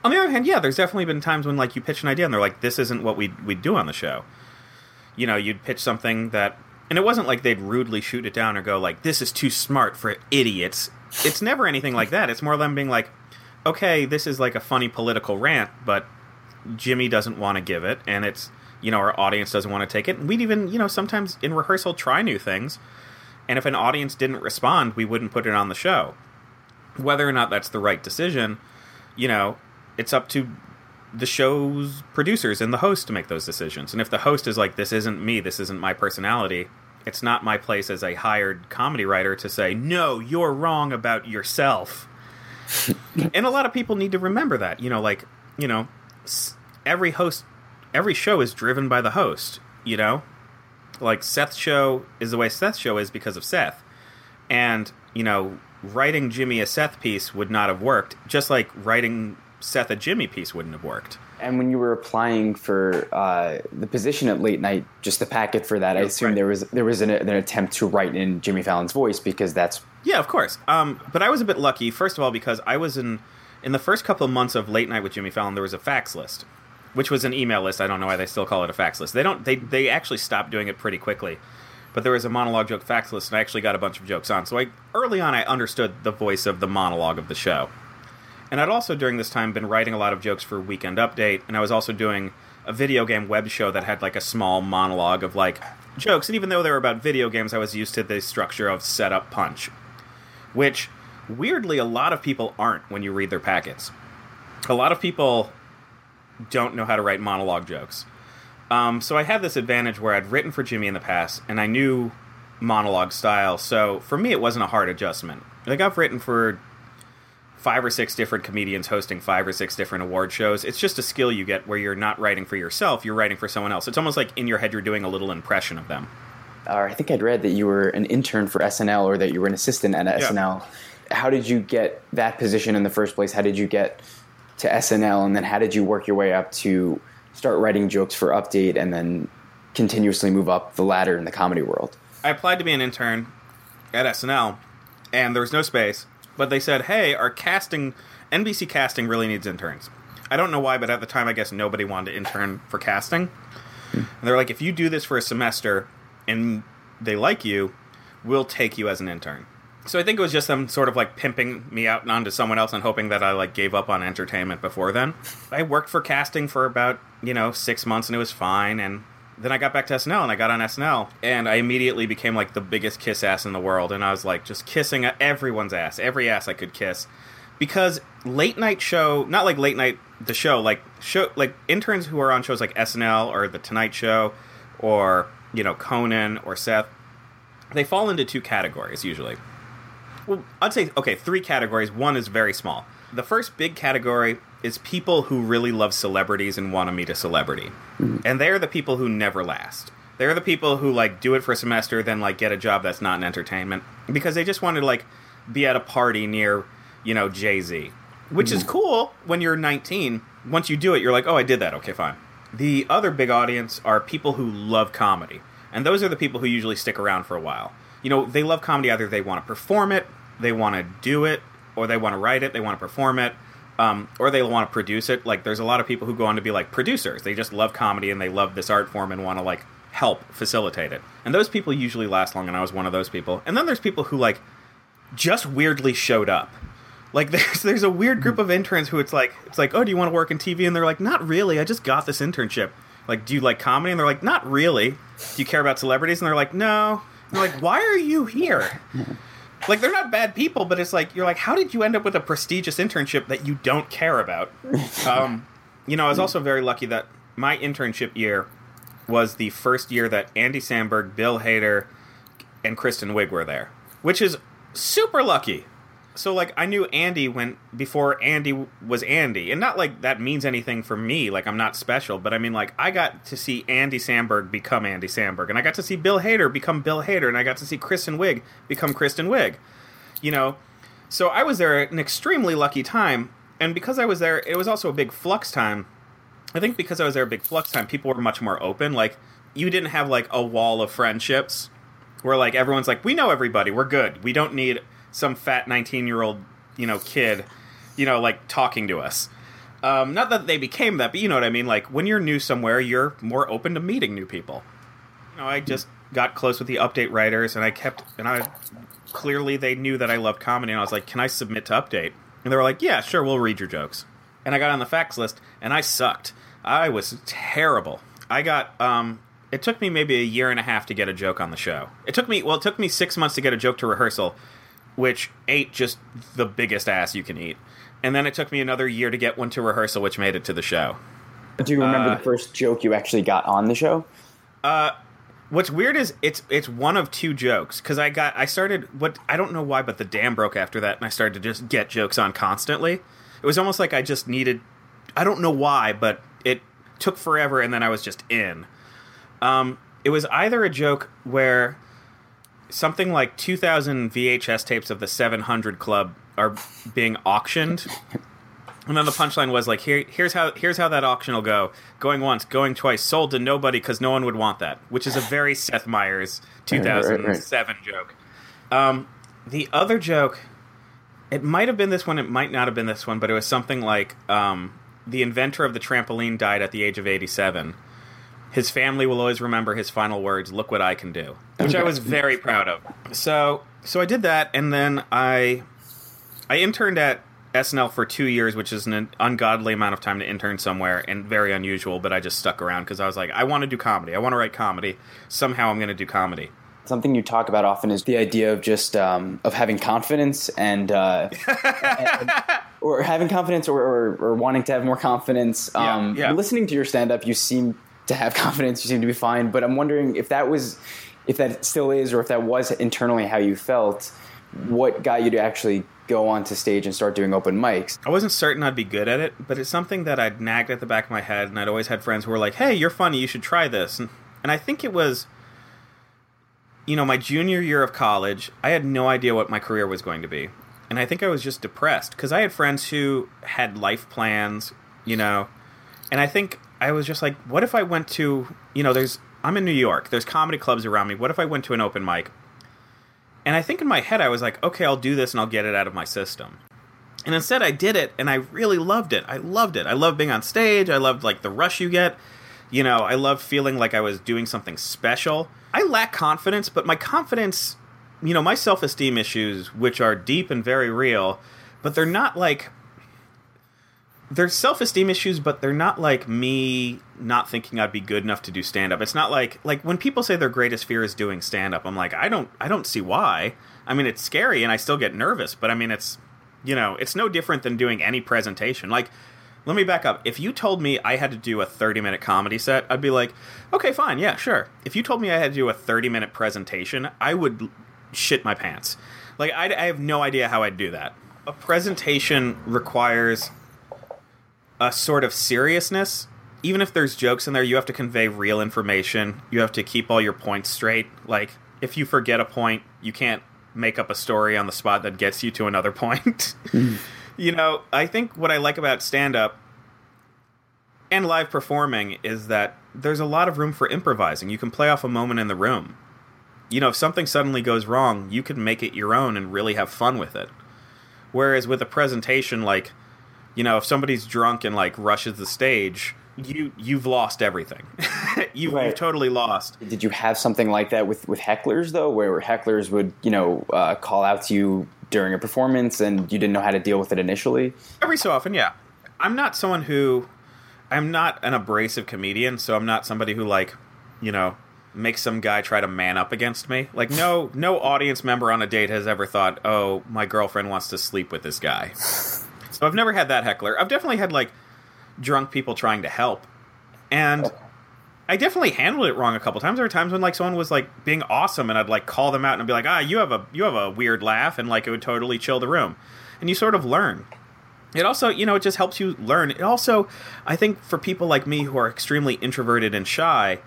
on the other hand, yeah, there's definitely been times when like you pitch an idea and they're like, "This isn't what we we do on the show." You know, you'd pitch something that, and it wasn't like they'd rudely shoot it down or go like, "This is too smart for idiots." It's never anything like that. It's more them being like, "Okay, this is like a funny political rant, but Jimmy doesn't want to give it, and it's you know our audience doesn't want to take it." And we'd even you know sometimes in rehearsal try new things, and if an audience didn't respond, we wouldn't put it on the show whether or not that's the right decision, you know, it's up to the show's producers and the host to make those decisions. And if the host is like, this isn't me, this isn't my personality, it's not my place as a hired comedy writer to say, no, you're wrong about yourself. and a lot of people need to remember that. You know, like, you know, every host, every show is driven by the host, you know? Like, Seth's show is the way Seth's show is because of Seth. And, you know, writing Jimmy a Seth piece would not have worked, just like writing Seth a Jimmy piece wouldn't have worked. And when you were applying for uh, the position at late night, just the packet for that, I assume right. there was there was an, an, attempt to write in Jimmy Fallon's voice because that's yeah, of course. Um, but I was a bit lucky, first of all, because I was in in the first couple of months of Late Night with Jimmy Fallon, there was a fax list, which was an email list. I don't know why they still call it a fax list. They don't. They they actually stopped doing it pretty quickly. But there was a monologue joke fax list, and I actually got a bunch of jokes on. So I early on, I understood the voice of the monologue of the show. And I'd also during this time been writing a lot of jokes for Weekend Update, and I was also doing a video game web show that had like a small monologue of like jokes. And even though they were about video games, I was used to the structure of setup punch, which weirdly a lot of people aren't when you read their packets. A lot of people don't know how to write monologue jokes. Um, so I had this advantage where I'd written for Jimmy in the past, and I knew monologue style. So for me, it wasn't a hard adjustment. Like I've written for five or six different comedians hosting five or six different award shows. It's just a skill you get where you're not writing for yourself, you're writing for someone else. It's almost like in your head you're doing a little impression of them. Or I think I'd read that you were an intern for SNL or that you were an assistant at Yeah. SNL. How did you get that position in the first place? How did you get to SNL and then how did you work your way up to start writing jokes for Update and then continuously move up the ladder in the comedy world? I applied to be an intern at SNL, and there was no space. But they said, "Hey, our casting, NBC casting really needs interns." I don't know why, but at the time, I guess nobody wanted to intern for casting. And they're like, "If you do this for a semester and they like you, we'll take you as an intern." So I think it was just them sort of like pimping me out onto someone else and hoping that I like gave up on entertainment before then. I worked for casting for about, you know, 6 months and it was fine and then I got back to SNL and I got on SNL and I immediately became like the biggest kiss ass in the world and I was like just kissing everyone's ass, every ass I could kiss. Because late night show, not like late night the show, like show like interns who are on shows like SNL or The Tonight Show or, you know, Conan or Seth, they fall into two categories usually. Well, I'd say okay, three categories. One is very small. The first big category is people who really love celebrities and want to meet a celebrity, mm-hmm. and they're the people who never last. They're the people who like do it for a semester, then like get a job that's not in entertainment because they just want to like be at a party near, you know, Jay Z, which is mm-hmm. cool when you're 19. Once you do it, you're like, oh, I did that. Okay, fine. The other big audience are people who love comedy, and those are the people who usually stick around for a while. You know, they love comedy either they want to perform it, they want to do it, or they want to write it, they want to perform it, um, or they want to produce it. Like, there's a lot of people who go on to be like producers. They just love comedy and they love this art form and want to like help facilitate it. And those people usually last long, and I was one of those people. And then there's people who like just weirdly showed up. Like there's there's a weird group of interns who it's like it's like oh do you want to work in TV and they're like not really I just got this internship like do you like comedy and they're like not really do you care about celebrities and they're like no and they're like why are you here like they're not bad people but it's like you're like how did you end up with a prestigious internship that you don't care about? Um, you know I was also very lucky that my internship year was the first year that Andy Samberg Bill Hader and Kristen Wiig were there which is super lucky so like I knew Andy when before Andy was Andy, and not like that means anything for me. Like I'm not special, but I mean like I got to see Andy Samberg become Andy Samberg, and I got to see Bill Hader become Bill Hader, and I got to see Kristen Wiig become Kristen Wiig. You know, so I was there at an extremely lucky time, and because I was there, it was also a big flux time. I think because I was there a big flux time, people were much more open. Like you didn't have like a wall of friendships where like everyone's like we know everybody, we're good, we don't need some fat 19 year old you know kid you know like talking to us. Um, not that they became that but you know what i mean? Like when you're new somewhere you're more open to meeting new people. You know i just got close with the update writers and i kept and i clearly they knew that i loved comedy and i was like can i submit to update? And they were like yeah sure we'll read your jokes. And i got on the fax list and i sucked. I was terrible. I got um it took me maybe a year and a half to get a joke on the show. It took me well it took me six months to get a joke to rehearsal which ate just the biggest ass you can eat. And then it took me another year to get one to rehearsal, which made it to the show. Do you remember Uh, the first joke you actually got on the show? Uh, what's weird is it's it's one of two jokes because I got I started what I don't know why, but the dam broke after that, and I started to just get jokes on constantly. It was almost like I just needed. I don't know why, but it took forever, and then I was just in. Um, it was either a joke where something like 2,000 VHS tapes of the 700 Club are being auctioned. And then the punchline was like, Here, here's how here's how that auction will go: going once, going twice, sold to nobody because no one would want that. Which is a very Seth Meyers Right, right, right. 2007 joke. Um, the other joke it might have been this one, it might not have been this one, but it was something like um, the inventor of the trampoline died at the age of 87. His family will always remember his final words, "Look what I can do," which I was very proud of. So, so I did that, and then I, I interned at SNL for two years, which is an ungodly amount of time to intern somewhere, and very unusual. But I just stuck around because I was like, I want to do comedy. I want to write comedy. Somehow, I'm going to do comedy. Something you talk about often is the idea of just um, of having confidence and, uh, and or having confidence or, or, or, wanting to have more confidence. Um, yeah, yeah. Listening to your stand up, you seem to have confidence. You seem to be fine. But I'm wondering if that was, if that still is, or if that was internally how you felt. What got you to actually go onto stage and start doing open mics? I wasn't certain I'd be good at it, but it's something that I'd nagged at the back of my head, and I'd always had friends who were like, "Hey, you're funny. You should try this." And, and I think it was you know, my junior year of college, I had no idea what my career was going to be. And I think I was just depressed because I had friends who had life plans, you know, and I think I was just like, what if I went to, you know, there's, I'm in New York, there's comedy clubs around me. What if I went to an open mic? And I think in my head, I was like, okay, I'll do this and I'll get it out of my system. And instead, I did it and I really loved it. I loved it. I loved being on stage. I loved like the rush you get. You know, I loved feeling like I was doing something special. I lack confidence, but my confidence, you know, my self esteem issues, which are deep and very real, but they're not like they're self-esteem issues but they're not like me not thinking i'd be good enough to do stand-up. It's not like like when people say their greatest fear is doing stand-up i'm like i don't i don't see why. I mean it's scary and i still get nervous but i mean it's you know it's no different than doing any presentation. Like let me back up. If you told me i had to do a 30 minute comedy set i'd be like okay fine yeah sure. If you told me i had to do a 30 minute presentation i would shit my pants. Like I, I have no idea how i'd do that. A presentation requires a sort of seriousness. Even if there's jokes in there, you have to convey real information. You have to keep all your points straight. Like, if you forget a point, you can't make up a story on the spot that gets you to another point. You know, I think what I like about stand up and live performing is that there's a lot of room for improvising. You can play off a moment in the room. You know, if something suddenly goes wrong, you can make it your own and really have fun with it. Whereas with a presentation, like, you know, if somebody's drunk and like rushes the stage, you you've lost everything. you, right. You've totally lost. Did you have something like that with with hecklers though, where hecklers would you know uh, call out to you during a performance and you didn't know how to deal with it initially? Every so often, yeah. I'm not someone who I'm not an abrasive comedian, so I'm not somebody who like you know makes some guy try to man up against me. Like no no audience member on a date has ever thought, "Oh, my girlfriend wants to sleep with this guy." So I've never had that heckler. I've definitely had like drunk people trying to help, and I definitely handled it wrong a couple times. There were times when like someone was like being awesome, and I'd like call them out and I'd be like, "Ah, you have a you have a weird laugh," and like it would totally chill the room, and you sort of learn. It also, you know, it just helps you learn. It also, I think, for people like me who are extremely introverted and shy,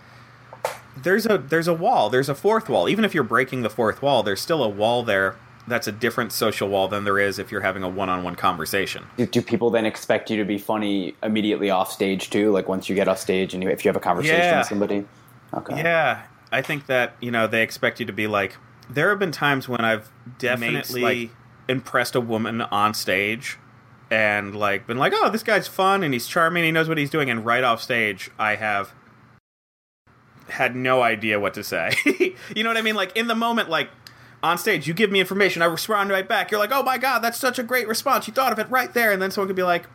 there's a there's a wall. There's a fourth wall. Even if you're breaking the fourth wall, there's still a wall there that's a different social wall than there is if you're having a one-on-one conversation. Do, do, people then expect you to be funny immediately off stage too? Like once you get off stage and you, if you have a conversation yeah. with somebody? Okay. Yeah, I think that you know they expect you to be like. There have been times when I've definitely like, impressed a woman on stage and like been like, oh, this guy's fun and he's charming, he knows what he's doing, and right off stage, I have had no idea what to say. you know what I mean? Like in the moment, like on stage, you give me information, I respond right back. You're like, oh my god, that's such a great response. You thought of it right there. And then someone could be like,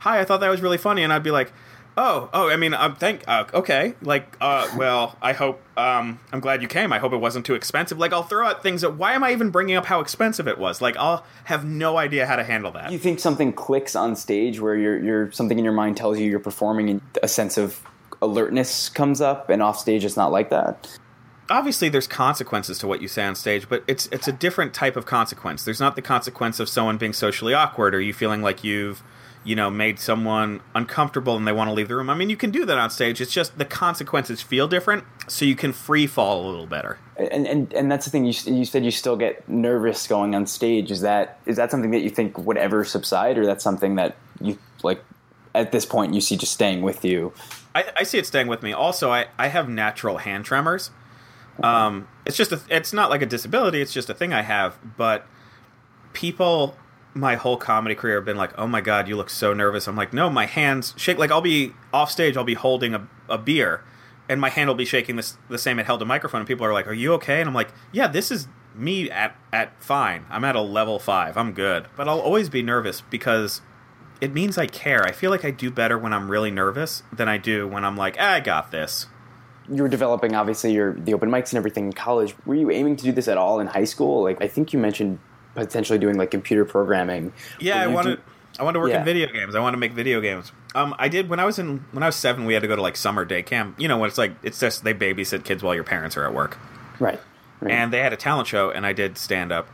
hi, I thought that was really funny. And I'd be like, oh, oh, I mean, I'm thank, uh, okay, like, uh, well, I hope, um, I'm glad you came. I hope it wasn't too expensive. Like, I'll throw out things that, why am I even bringing up how expensive it was? Like, I'll have no idea how to handle that. You think something clicks on stage where you're, you're something in your mind tells you you're performing and a sense of alertness comes up, and off stage it's not like that? Obviously there's consequences to what you say on stage, but it's it's a different type of consequence. There's not the consequence of someone being socially awkward or you feeling like you've you know made someone uncomfortable and they want to leave the room. I mean, you can do that on stage. It's just the consequences feel different, so you can free fall a little better. And and and that's the thing. You you said you still get nervous going on stage. Is that is that something that you think would ever subside, or that's something that you like at this point you see just staying with you? I, I see it staying with me. Also, I, I have natural hand tremors. Um, it's just a, it's not like a disability. It's just a thing I have. But people my whole comedy career have been like, "Oh my god, you look so nervous." I'm like, "No, my hands shake." Like I'll be off stage, I'll be holding a, a beer, and my hand will be shaking this the same it held a microphone. And people are like, "Are you okay?" And I'm like, "Yeah, this is me at at fine. I'm at a level five. I'm good." But I'll always be nervous because it means I care. I feel like I do better when I'm really nervous than I do when I'm like, ah, "I got this." You were developing obviously your the open mics and everything in college. Were you aiming to do this at all in high school? Like I think you mentioned potentially doing like computer programming. Yeah, I wanted. do- I wanted to work Yeah. in video games. I wanted to make video games. Um, I did when I was in when I was seven. We had to go to like summer day camp. You know, when it's like it's just they babysit kids while your parents are at work. Right. right. And they had a talent show, and I did stand up,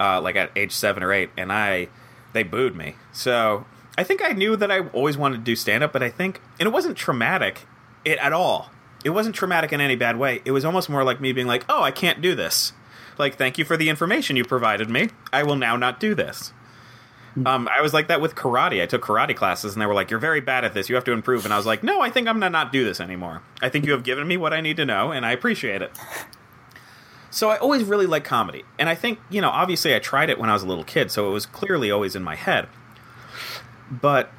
uh, like at age seven or eight, and I they booed me. So I think I knew that I always wanted to do stand up, but I think and it wasn't traumatic, it at all. It wasn't traumatic in any bad way. It was almost more like me being like, "Oh, I can't do this." Like, thank you for the information you provided me. I will now not do this. Um, I was like that with karate. I took karate classes, and they were like, "You're very bad at this. You have to improve." And I was like, "No, I think I'm gonna not do this anymore. I think you have given me what I need to know, and I appreciate it." So I always really like comedy, and I think you know, obviously, I tried it when I was a little kid, so it was clearly always in my head. But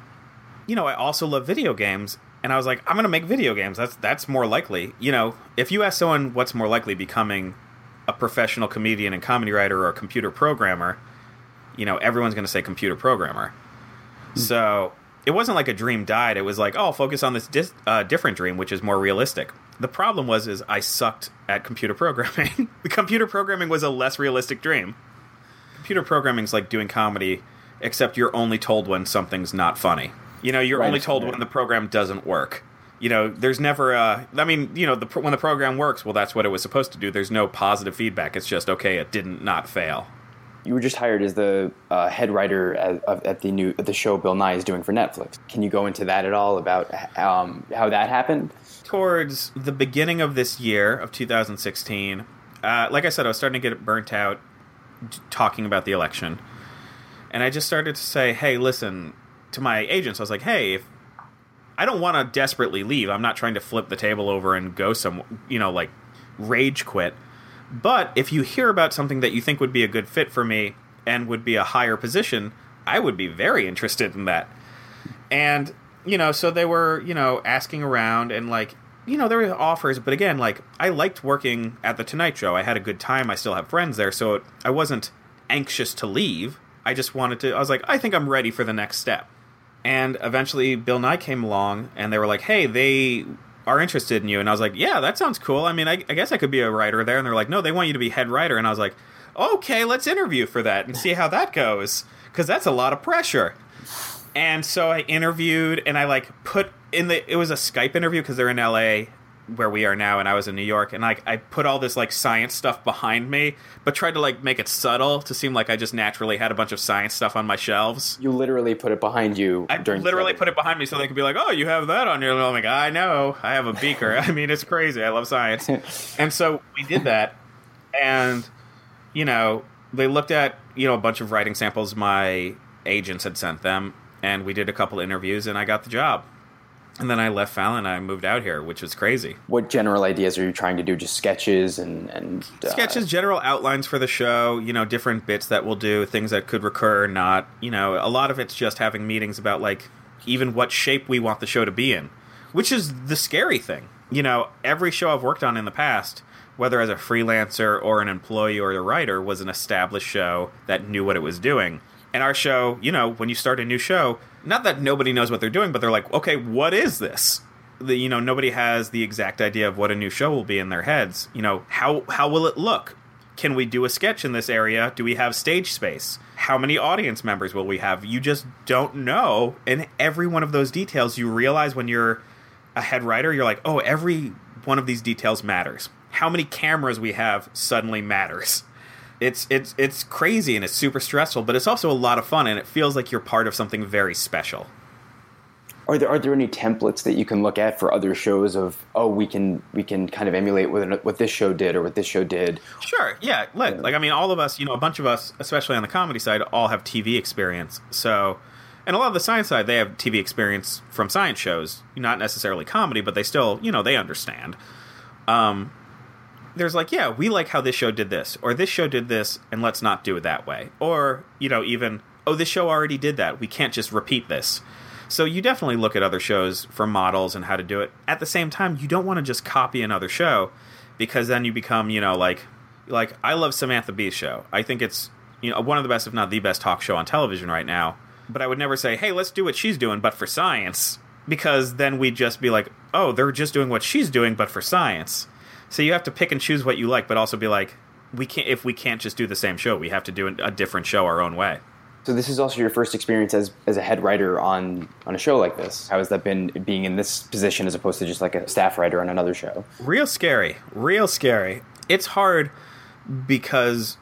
you know, I also love video games, and I was like, I'm gonna make video games. That's that's more likely. You know, if you ask someone what's more likely, becoming a professional comedian and comedy writer or a computer programmer, you know, everyone's gonna say computer programmer. So it wasn't like a dream died. It was like, oh, focus on this dis- uh, different dream, which is more realistic. The problem was, is I sucked at computer programming. the computer programming was a less realistic dream. Computer programming is like doing comedy, except you're only told when something's not funny. You know, you're Right. only told when the program doesn't work. You know, there's never a. I mean, you know, the, when the program works, well, that's what it was supposed to do. There's no positive feedback. It's just okay, it didn't not fail. you were just hired as the uh, head writer at, at the new at the show Bill Nye is doing for Netflix. Can you go into that at all about um, how that happened? towards the beginning of this year of 2016 uh, like i said i was starting to get burnt out talking about the election and i just started to say hey listen to my agents. I was like hey if i don't want to desperately leave. I'm not trying to flip the table over and go some you know like rage quit. But if you hear about something that you think would be a good fit for me and would be a higher position i would be very interested in that. And you know so they were you know asking around and like you know there were offers but again like i liked working at the tonight show. I had a good time. I still have friends there so it, i wasn't anxious to leave. I just wanted to i was like i think i'm ready for the next step and eventually bill nye came along and they were like hey they are interested in you. And i was like yeah that sounds cool. I mean i, I guess i could be a writer there. And they're like no they want you to be head writer. And i was like okay let's interview for that and see how that goes. Because that's a lot of pressure. And so I interviewed and I like put in the it was a Skype interview because they're in LA where we are now and I was in New York and like I put all this like science stuff behind me but tried to like make it subtle to seem like I just naturally had a bunch of science stuff on my shelves. You literally put it behind you I during literally put it behind me so they could be like, "Oh, you have that on your." I'm like, "I know. I have a beaker. I mean, it's crazy. I love science." and so we did that, and you know, they looked at you know a bunch of writing samples my agents had sent them, and we did a couple interviews, and I got the job. And then I left Fallon and I moved out here, which was crazy. What general ideas are you trying to do? Just sketches and and uh, sketches, general outlines for the show, you know, different bits that we'll do, things that could recur or not. You know, a lot of it's just having meetings about like even what shape we want the show to be in, which is the scary thing. You know, every show I've worked on in the past, whether as a freelancer or an employee or a writer, was an established show that knew what it was doing. And our show, you know, when you start a new show, not that nobody knows what they're doing, but they're like, okay, what is this? The, you know, nobody has the exact idea of what a new show will be in their heads. You know, how how will it look? Can we do a sketch in this area? Do we have stage space? How many audience members will we have? You just don't know. And every one of those details, you realize when you're a head writer, you're like, oh, every one of these details matters. How many cameras we have suddenly matters. It's it's it's crazy and it's super stressful, but it's also a lot of fun and it feels like you're part of something very special. Are there are there any templates that you can look at for other shows of oh we can we can kind of emulate what what this show did or what this show did? Sure, yeah. Like, like I mean, all of us, you know, a bunch of us, especially on the comedy side, all have TV experience. So, and a lot of the science side, they have TV experience from science shows, not necessarily comedy, but they still, you know, they understand. Um, there's like, yeah, we like how this show did this, or this show did this, and let's not do it that way. Or, you know, even oh, this show already did that. We can't just repeat this. So you definitely look at other shows for models and how to do it. At the same time, you don't want to just copy another show because then you become, you know, like like I love Samantha Bee's show. I think it's you know one of the best, if not the best, talk show on television right now. But I would never say, hey, let's do what she's doing, but for science, because then we'd just be like, oh, they're just doing what she's doing, but for science. So you have to pick and choose what you like, but also be like, we can't if we can't just do the same show, we have to do a different show our own way. So this is also your first experience as, as a head writer on, on a show like this. How has that been being in this position as opposed to just like a staff writer on another show? Real scary. Real scary. It's hard because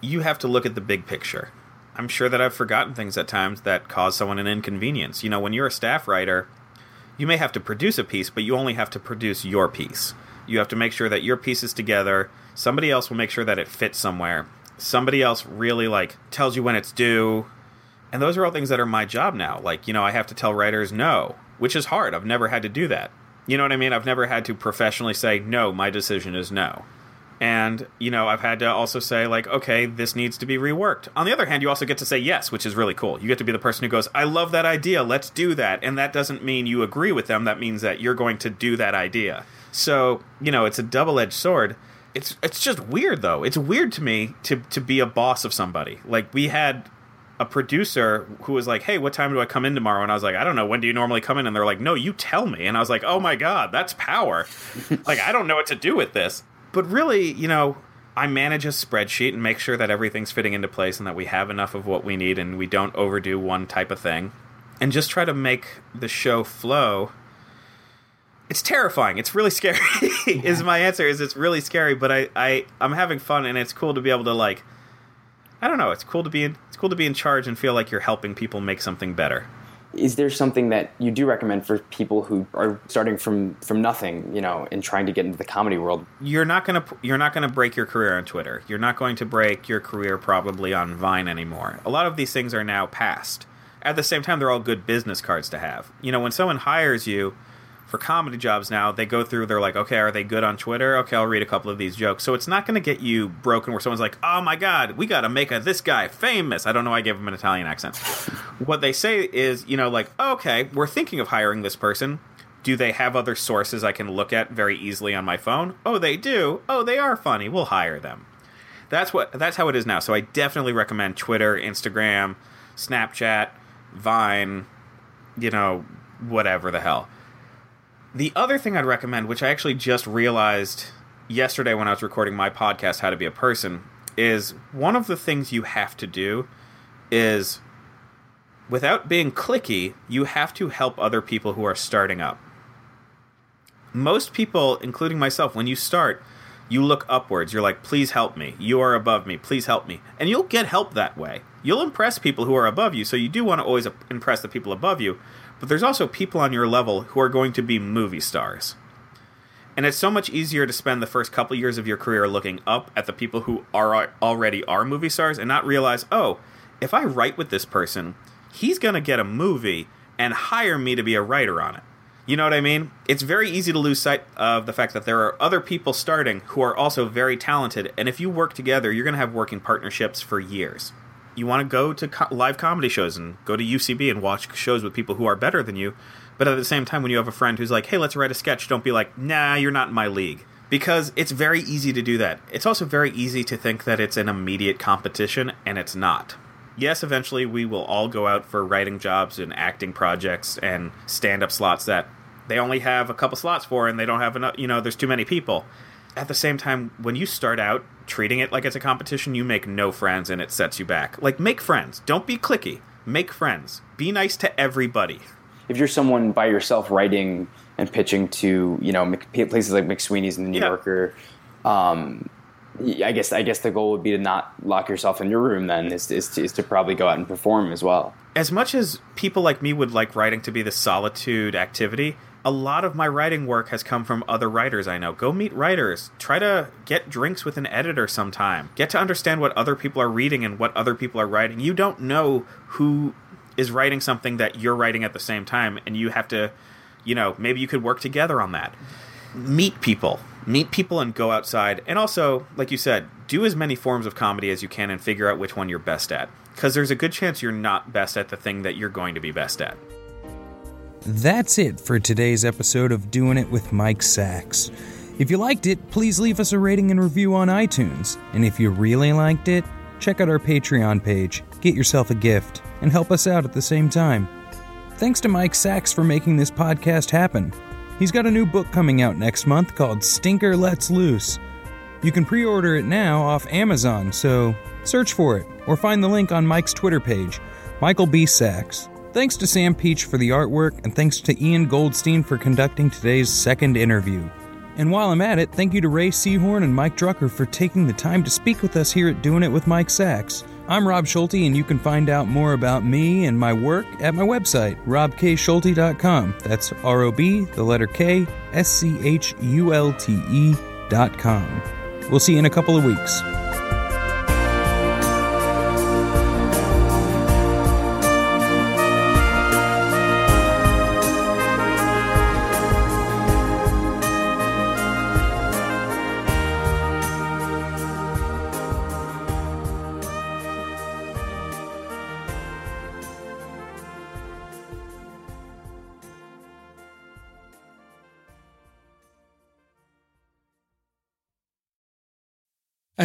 you have to look at the big picture. I'm sure that I've forgotten things at times that cause someone an inconvenience. You know, when you're a staff writer, you may have to produce a piece, but you only have to produce your piece. You have to make sure that your piece is together. Somebody else will make sure that it fits somewhere. Somebody else really like tells you when it's due. And those are all things that are my job now. Like you know i have to tell writers no which is hard. I've never had to do that. You know what i mean? I've never had to professionally say no my decision is no. And you know i've had to also say like okay this needs to be reworked. On the other hand you also get to say yes which is really cool. You get to be the person who goes i love that idea. Let's do that. And that doesn't mean you agree with them. That means that you're going to do that idea so you know it's a double-edged sword it's it's just weird though. It's weird to me to to be a boss of somebody. Like we had a producer who was like, "Hey, what time do I come in tomorrow?" And I was like, "I don't know. When do you normally come in?" And they're like, "No, you tell me." And I was like, "Oh my god, that's power!" like I don't know what to do with this. But really, you know, I manage a spreadsheet and make sure that everything's fitting into place and that we have enough of what we need and we don't overdo one type of thing, and just try to make the show flow it's terrifying. It's really scary. is my answer is it's really scary, but I, I I'm having fun and it's cool to be able to like I don't know, it's cool to be in it's cool to be in charge and feel like you're helping people make something better. Is there something that you do recommend for people who are starting from from nothing, you know, and trying to get into the comedy world? You're not going to you're not going to break your career on Twitter. You're not going to break your career probably on Vine anymore. A lot of these things are now past. At the same time, they're all good business cards to have. You know, when someone hires you, for comedy jobs now, they go through, they're like, okay, are they good on Twitter? Okay, I'll read a couple of these jokes. So it's not going to get you broken where someone's like, oh my God, we got to make a, this guy famous. I don't know why I gave him an Italian accent. what they say is, you know, like, okay, we're thinking of hiring this person. Do they have other sources I can look at very easily on my phone? Oh, they do. Oh, they are funny. We'll hire them. That's what that's how it is now. So I definitely recommend Twitter, Instagram, Snapchat, Vine, you know, whatever the hell the other thing I'd recommend, which I actually just realized yesterday when I was recording my podcast, How to Be a Person, is one of the things you have to do is without being cliquey, you have to help other people who are starting up. Most people, including myself, when you start, you look upwards. You're like, please help me. You are above me. Please help me. And you'll get help that way. You'll impress people who are above you, so you do want to always impress the people above you but there's also people on your level who are going to be movie stars. And it's so much easier to spend the first couple years of your career looking up at the people who are already are movie stars and not realize, oh, if I write with this person, he's going to get a movie and hire me to be a writer on it. You know what I mean? It's very easy to lose sight of the fact that there are other people starting who are also very talented, and if you work together, you're going to have working partnerships for years you want to go to co- live comedy shows and go to UCB and watch shows with people who are better than you. But at the same time, when you have a friend who's like, "Hey, let's write a sketch," don't be like, "Nah, you're not in my league." Because it's very easy to do that. It's also very easy to think that it's an immediate competition, and it's not. Yes, eventually we will all go out for writing jobs and acting projects and stand up slots that they only have a couple slots for and they don't have enough, you know, there's too many people at the same time, when you start out treating it like it's a competition, you make no friends and it sets you back. Like, make friends. Don't be cliquey. Make friends. Be nice to everybody. If you're someone by yourself writing and pitching to, you know, places like McSweeney's and the New yeah. Yorker, um, I guess I guess the goal would be to not lock yourself in your room. Then is is to, is to probably go out and perform as well. As much as people like me would like writing to be the solitude activity, a lot of my writing work has come from other writers I know. Go meet writers. Try to get drinks with an editor sometime. Get to understand what other people are reading and what other people are writing. You don't know who is writing something that you're writing at the same time, and you have to, you know, maybe you could work together on that. Meet people. Meet people and go outside. And also, like you said, do as many forms of comedy as you can and figure out which one you're best at because there's a good chance you're not best at the thing that you're going to be best at. That's it for today's episode of Doing It with Mike Sacks. If you liked it, please leave us a rating and review on iTunes. And if you really liked it, check out our Patreon page, get yourself a gift, and help us out at the same time. Thanks to Mike Sacks for making this podcast happen. He's got a new book coming out next month called Stinker Lets Loose. You can pre order it now off Amazon, so search for it or find the link on Mike's Twitter page, Michael B. Sacks. Thanks to Sam Peach for the artwork, and thanks to Ian Goldstein for conducting today's second interview. And while I'm at it, thank you to Rhea Seehorn and Mike Drucker for taking the time to speak with us here at Doing It with Mike Sacks. I'm Rob Schulte, and you can find out more about me and my work at my website, robkschulte.com. That's R O B, the letter K, S C H U L T E.com. We'll see you in a couple of weeks.